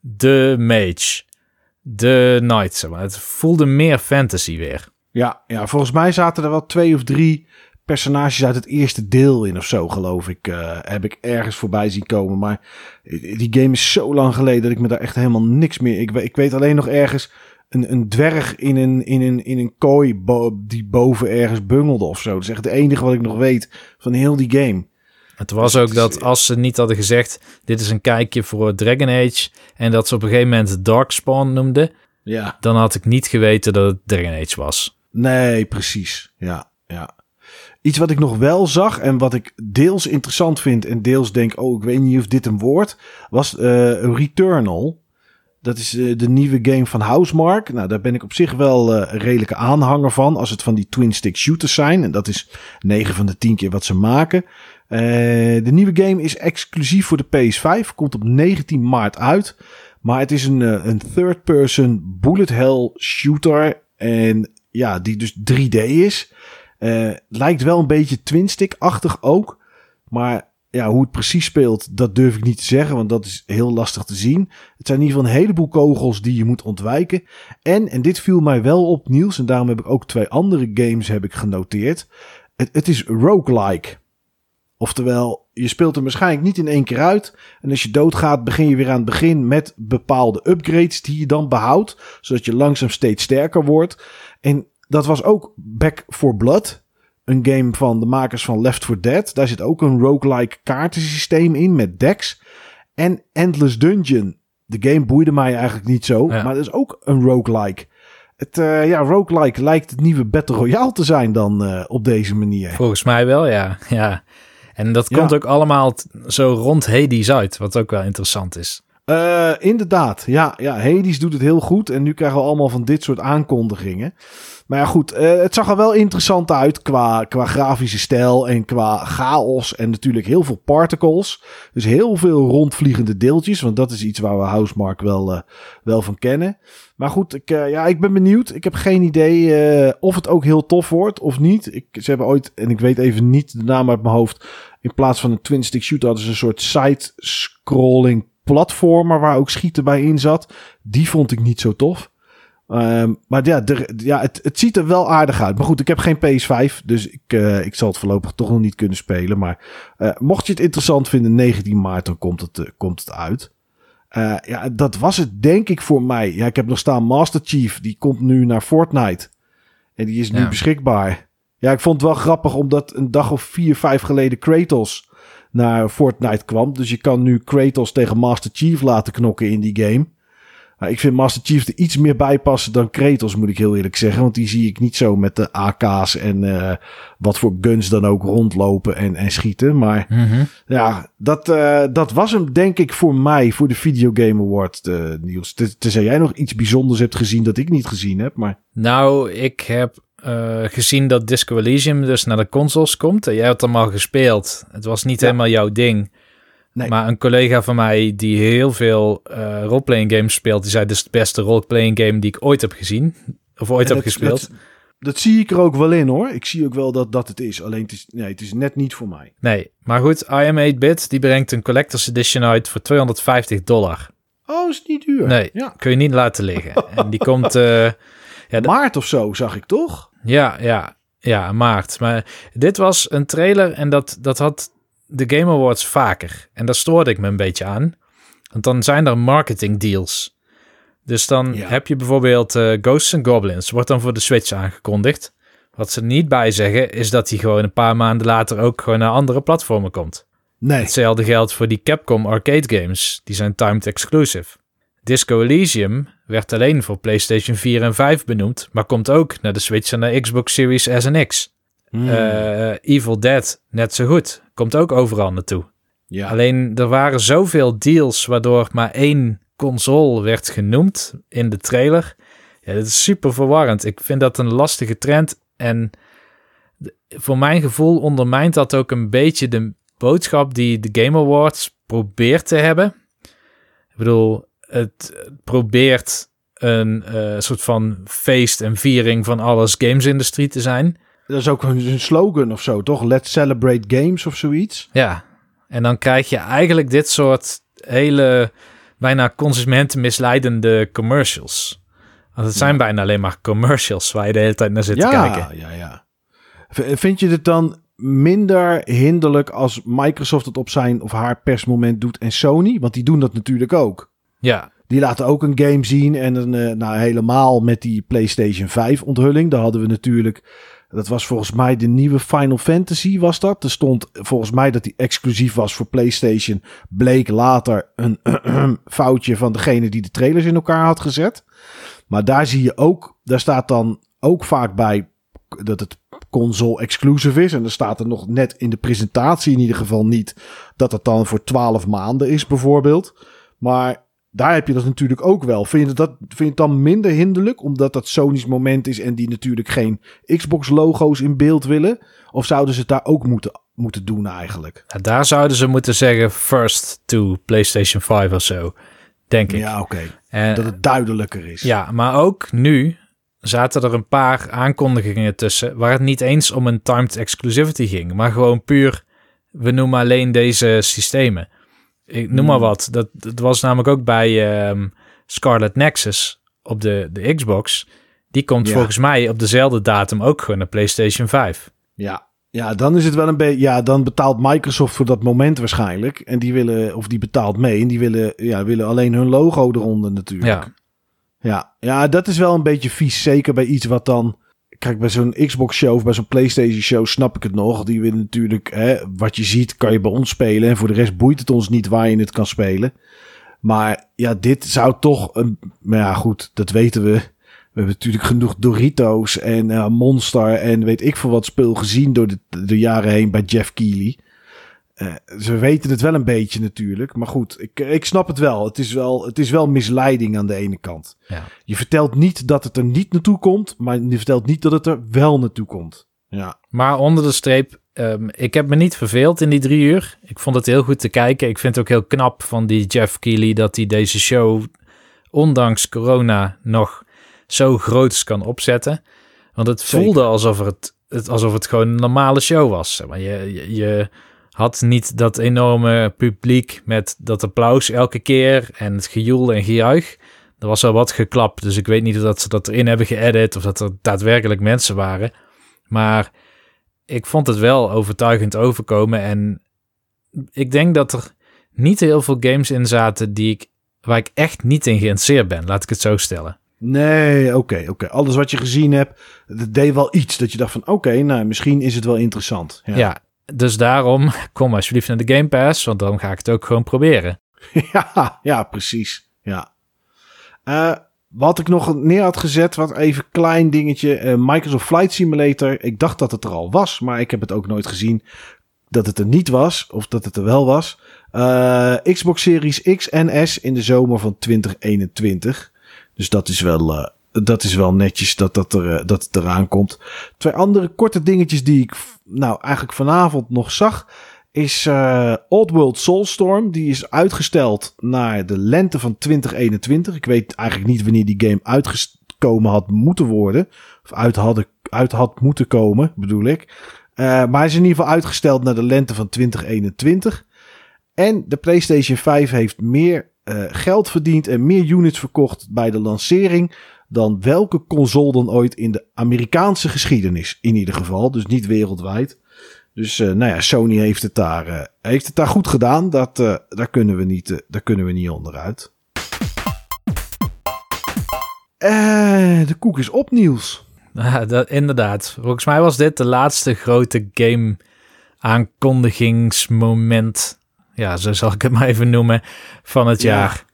de mage, de knight. Zeg maar. Het voelde meer fantasy weer. Ja, ja, volgens mij zaten er wel twee of drie personages uit het eerste deel in of zo, geloof ik. eh, heb ik ergens voorbij zien komen. Maar die game is zo lang geleden dat ik me daar echt helemaal niks meer... Ik, ik weet alleen nog ergens een, een dwerg in een, in een, in een kooi bo- die boven ergens bungelde of zo. Dat is echt het enige wat ik nog weet van heel die game. Het was Dus ook dat als ze niet hadden gezegd, dit is een kijkje voor Dragon Age, en dat ze op een gegeven moment Darkspawn noemden, Ja. dan had ik niet geweten dat het Dragon Age was. Nee, precies. Ja, ja. Iets wat ik nog wel zag en wat ik deels interessant vind en deels denk, oh, ik weet niet of dit een woord was eh, Returnal. Dat is eh, de nieuwe game van Housemark. Nou, daar ben ik op zich wel eh, een redelijke aanhanger van. Als het van die twin-stick shooters zijn. En dat is 9 van de 10 keer wat ze maken. De nieuwe game is exclusief voor de PS5. Komt op 19 maart uit. Maar het is een, een third-person bullet hell shooter. En ja, die dus 3D is. Eh, lijkt wel een beetje twin-stick-achtig ook. Maar ja, hoe het precies speelt, dat durf ik niet te zeggen. Want dat is heel lastig te zien. Het zijn in ieder geval een heleboel kogels die je moet ontwijken. En, en dit viel mij wel op, Niels. En daarom heb ik ook twee andere games heb ik genoteerd. Het, het is roguelike. Oftewel, je speelt hem waarschijnlijk niet in één keer uit. En als je doodgaat, begin je weer aan het begin met bepaalde upgrades die je dan behoudt. Zodat je langzaam steeds sterker wordt. En dat was ook Back for Blood. Een game van de makers van Left 4 Dead. Daar zit ook een roguelike kaartensysteem in met decks. En Endless Dungeon. De game boeide mij eigenlijk niet zo. Ja. Maar dat is ook een roguelike. Het, eh, ja, roguelike lijkt het nieuwe Battle Royale te zijn dan eh, op deze manier. Volgens mij wel, ja. ja. En dat Ja. komt ook allemaal zo rond Hades uit, wat ook wel interessant is. Eh, inderdaad, ja, ja, Hades doet het heel goed. En nu krijgen we allemaal van dit soort aankondigingen. Maar ja, goed, eh, het zag er wel interessant uit qua, qua grafische stijl en qua chaos. En natuurlijk heel veel particles. Dus heel veel rondvliegende deeltjes. Want dat is iets waar we Housemark wel, eh, wel van kennen. Maar goed, ik, ja, ik ben benieuwd. Ik heb geen idee of het ook heel tof wordt of niet. Ik, ze hebben ooit, en ik weet even niet de naam uit mijn hoofd. In plaats van een twin-stick shooter hadden ze een soort side-scrolling platformer waar ook schieten bij in zat. Die vond ik niet zo tof. Ehm, maar ja, de, ja het, het ziet er wel aardig uit. Maar goed, ik heb geen PS5, dus ik, eh, ik zal het voorlopig toch nog niet kunnen spelen. Maar eh, mocht je het interessant vinden, 19 maart, dan komt het, eh, komt het uit. Ja, dat was het denk ik voor mij. Ja, ik heb nog staan Master Chief, die komt nu naar Fortnite. En die is nu Ja. beschikbaar. Ja, ik vond het wel grappig omdat een dag of vier, vijf geleden Kratos naar Fortnite kwam. Dus je kan nu Kratos tegen Master Chief laten knokken in die game. Maar ik vind Master Chief er iets meer bij passen dan Kratos, moet ik heel eerlijk zeggen. Want die zie ik niet zo met de AK's en eh, wat voor guns dan ook rondlopen en, en schieten. Maar ja, dat, eh, dat was hem denk ik voor mij, voor de Video Game Award, eh, Niels. Te- Tenzij jij nog iets bijzonders hebt gezien dat ik niet gezien heb. Maar Nou, ik heb eh, gezien dat Disco Elysium dus naar de consoles komt. Jij hebt hem al gespeeld. Het was niet Ja. helemaal jouw ding. Nee. Maar een collega van mij die heel veel eh roleplaying games speelt, die zei: Dit is de beste roleplaying game die ik ooit heb gezien. Of ooit En heb dat- gespeeld. Dat, dat zie ik er ook wel in hoor. Ik zie ook wel dat dat het is. Alleen het is, nee, het is net niet voor mij. Nee, maar goed, IM8-bit die brengt een collector's edition uit voor 250 dollar. Oh, is het niet duur? Nee, Ja. kun je niet laten liggen. en die komt, eh, ja, Maart of zo zag ik toch? Ja, ja, ja, maart. Maar dit was een trailer en dat, dat had de Game Awards vaker. En daar stoorde ik me een beetje aan. Want dan zijn er marketing deals. Dus dan Ja. heb je bijvoorbeeld eh, Ghosts and Goblins. Wordt dan voor de Switch aangekondigd. Wat ze niet bij zeggen is dat hij gewoon een paar maanden later ook gewoon naar andere platformen komt. Nee. Hetzelfde geldt voor die Capcom arcade games. Die zijn timed exclusive. Disco Elysium werd alleen voor PlayStation 4 en 5 benoemd, maar komt ook naar de Switch en naar Xbox Series S en X. Hmm, Eh, Evil Dead, net zo goed. Komt ook overal naartoe. ja. Alleen er waren zoveel deals waardoor maar één console werd genoemd in de trailer. Ja, dat is super verwarrend. Ik vind dat een lastige trend. En de- voor mijn gevoel ondermijnt dat ook een beetje de, boodschap die de Game Awards probeert te hebben. Ik bedoel, het probeert een uh, soort van feest en viering van alles gamesindustrie te zijn. Dat is ook een slogan of zo, toch? Let's celebrate games of zoiets. Ja, en dan krijg je eigenlijk dit soort hele bijna consumentenmisleidende commercials. Want het zijn bijna alleen maar commercials waar je de hele tijd naar zit ja, te kijken. Ja, ja. Vind je het dan minder hinderlijk als Microsoft het op zijn of haar persmoment doet en Sony? Want die doen dat natuurlijk ook. Ja. Die laten ook een game zien en dan, uh, nou, helemaal met die PlayStation 5 onthulling. Daar hadden we natuurlijk, dat was volgens mij de nieuwe Final Fantasy was dat. Er stond volgens mij dat die exclusief was voor PlayStation. Bleek later een (clears throat) foutje van degene die de trailers in elkaar had gezet. Maar daar zie je ook, daar staat dan ook vaak bij dat het console exclusive is. En er staat er nog net in de presentatie in ieder geval niet dat het dan voor 12 maanden is bijvoorbeeld. Maar daar heb je dat natuurlijk ook wel. Vind je, dat, vind je het dan minder hinderlijk omdat dat Sony's moment is en die natuurlijk geen Xbox logo's in beeld willen? Of zouden ze het daar ook moeten, moeten doen eigenlijk? Ja, daar zouden ze moeten zeggen first to PlayStation 5 of zo, denk ik. Ja, oké. Dat het duidelijker is. Ja, maar ook nu zaten er een paar aankondigingen tussen waar het niet eens om een timed exclusivity ging, maar gewoon puur we noemen alleen deze systemen. Ik noem maar hmm. wat. Dat, dat was namelijk ook bij um, Scarlet Nexus op de, de Xbox. Die komt volgens mij op dezelfde datum ook gewoon naar PlayStation 5. Ja, ja, dan is het wel een beetje. Ja, dan betaalt Microsoft voor dat moment waarschijnlijk. En die willen, of die betaalt mee. En die willen, ja, willen alleen hun logo eronder natuurlijk. Ja. Ja, ja, dat is wel een beetje vies. Zeker bij iets wat dan. Kijk, bij zo'n Xbox-show of bij zo'n PlayStation-show snap ik het nog. Die willen natuurlijk, hè, wat je ziet, kan je bij ons spelen. En voor de rest boeit het ons niet waar je het kan spelen. Maar ja, dit zou toch. Een, maar ja, goed, dat weten we. We hebben natuurlijk genoeg Doritos en uh, Monster en weet ik veel wat spul gezien door de, de jaren heen bij Jeff Keighley. Uh, ze weten het wel een beetje natuurlijk. Maar goed, ik, ik snap het wel. Het is wel, het is wel misleiding aan de ene kant. Ja. Je vertelt niet dat het er niet naartoe komt, maar je vertelt niet dat het er wel naartoe komt. Ja. Maar onder de streep, um, ik heb me niet verveeld in die drie uur. Ik vond het heel goed te kijken. Ik vind het ook heel knap van die Jeff Keighley dat hij deze show, ondanks corona, nog zo groots kan opzetten. Want het voelde alsof het, het, alsof het gewoon een normale show was. Maar je, je, je had niet dat enorme publiek met dat applaus elke keer en het gejoel en gejuich. Er was al wat geklapt, dus ik weet niet of dat ze dat erin hebben geëdit of dat er daadwerkelijk mensen waren. Maar ik vond het wel overtuigend overkomen en ik denk dat er niet heel veel games in zaten die ik, waar ik echt niet in geïnteresseerd ben, laat ik het zo stellen. Nee, oké, oké. Alles wat je gezien hebt, dat deed wel iets dat je dacht van, oké, nou, misschien is het wel interessant. Ja. ja, dus daarom (laughs) kom alsjeblieft naar de Game Pass, want dan ga ik het ook gewoon proberen. (laughs) ja, ja, precies. Ja. Uh, wat ik nog neer had gezet, wat even klein dingetje. Uh, Microsoft Flight Simulator. Ik dacht dat het er al was, maar ik heb het ook nooit gezien dat het er niet was. Of dat het er wel was. Uh, Xbox Series X en S in de zomer van 2021. Dus dat is wel, dat is wel netjes dat, dat, er, dat het eraan komt. Twee andere korte dingetjes die ik nou eigenlijk vanavond nog zag. Is uh, Old World Soulstorm. Die is uitgesteld naar de lente van 2021. Ik weet eigenlijk niet wanneer die game uitgekomen had moeten worden. Of uit, hadden, uit had moeten komen, bedoel ik. Uh, maar hij is in ieder geval uitgesteld naar de lente van 2021. En de PlayStation 5 heeft meer geld verdiend en meer units verkocht bij de lancering dan welke console dan ooit in de Amerikaanse geschiedenis. In ieder geval, dus niet wereldwijd. Dus uh, nou ja, Sony heeft het daar, uh, heeft het daar goed gedaan. Dat, uh, daar, kunnen we niet, daar kunnen we niet onderuit. de koek is op, Niels. (laughs) Ja, dat, inderdaad. Volgens mij was dit de laatste grote game aankondigingsmoment. Ja, zo zal ik het maar even noemen. Van het jaar.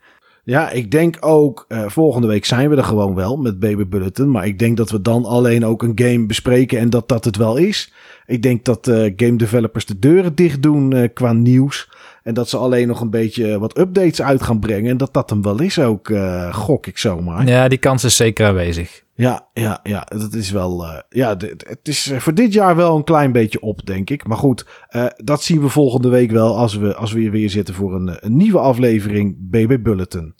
Ja, ik denk ook, uh, volgende week zijn we er gewoon wel met Baby Bulletin. Maar ik denk dat we dan alleen ook een game bespreken en dat dat het wel is. Ik denk dat uh, game developers de deuren dicht doen uh, qua nieuws. En dat ze alleen nog een beetje wat updates uit gaan brengen. En dat dat hem wel is ook, gok ik zomaar. Ja, die kans is zeker aanwezig. Ja, ja, ja, dat is wel. Uh, ja, het is voor dit jaar wel een klein beetje op, denk ik. Maar goed, uh, dat zien we volgende week wel als we, als we weer zitten voor een, een nieuwe aflevering BB Bulletin.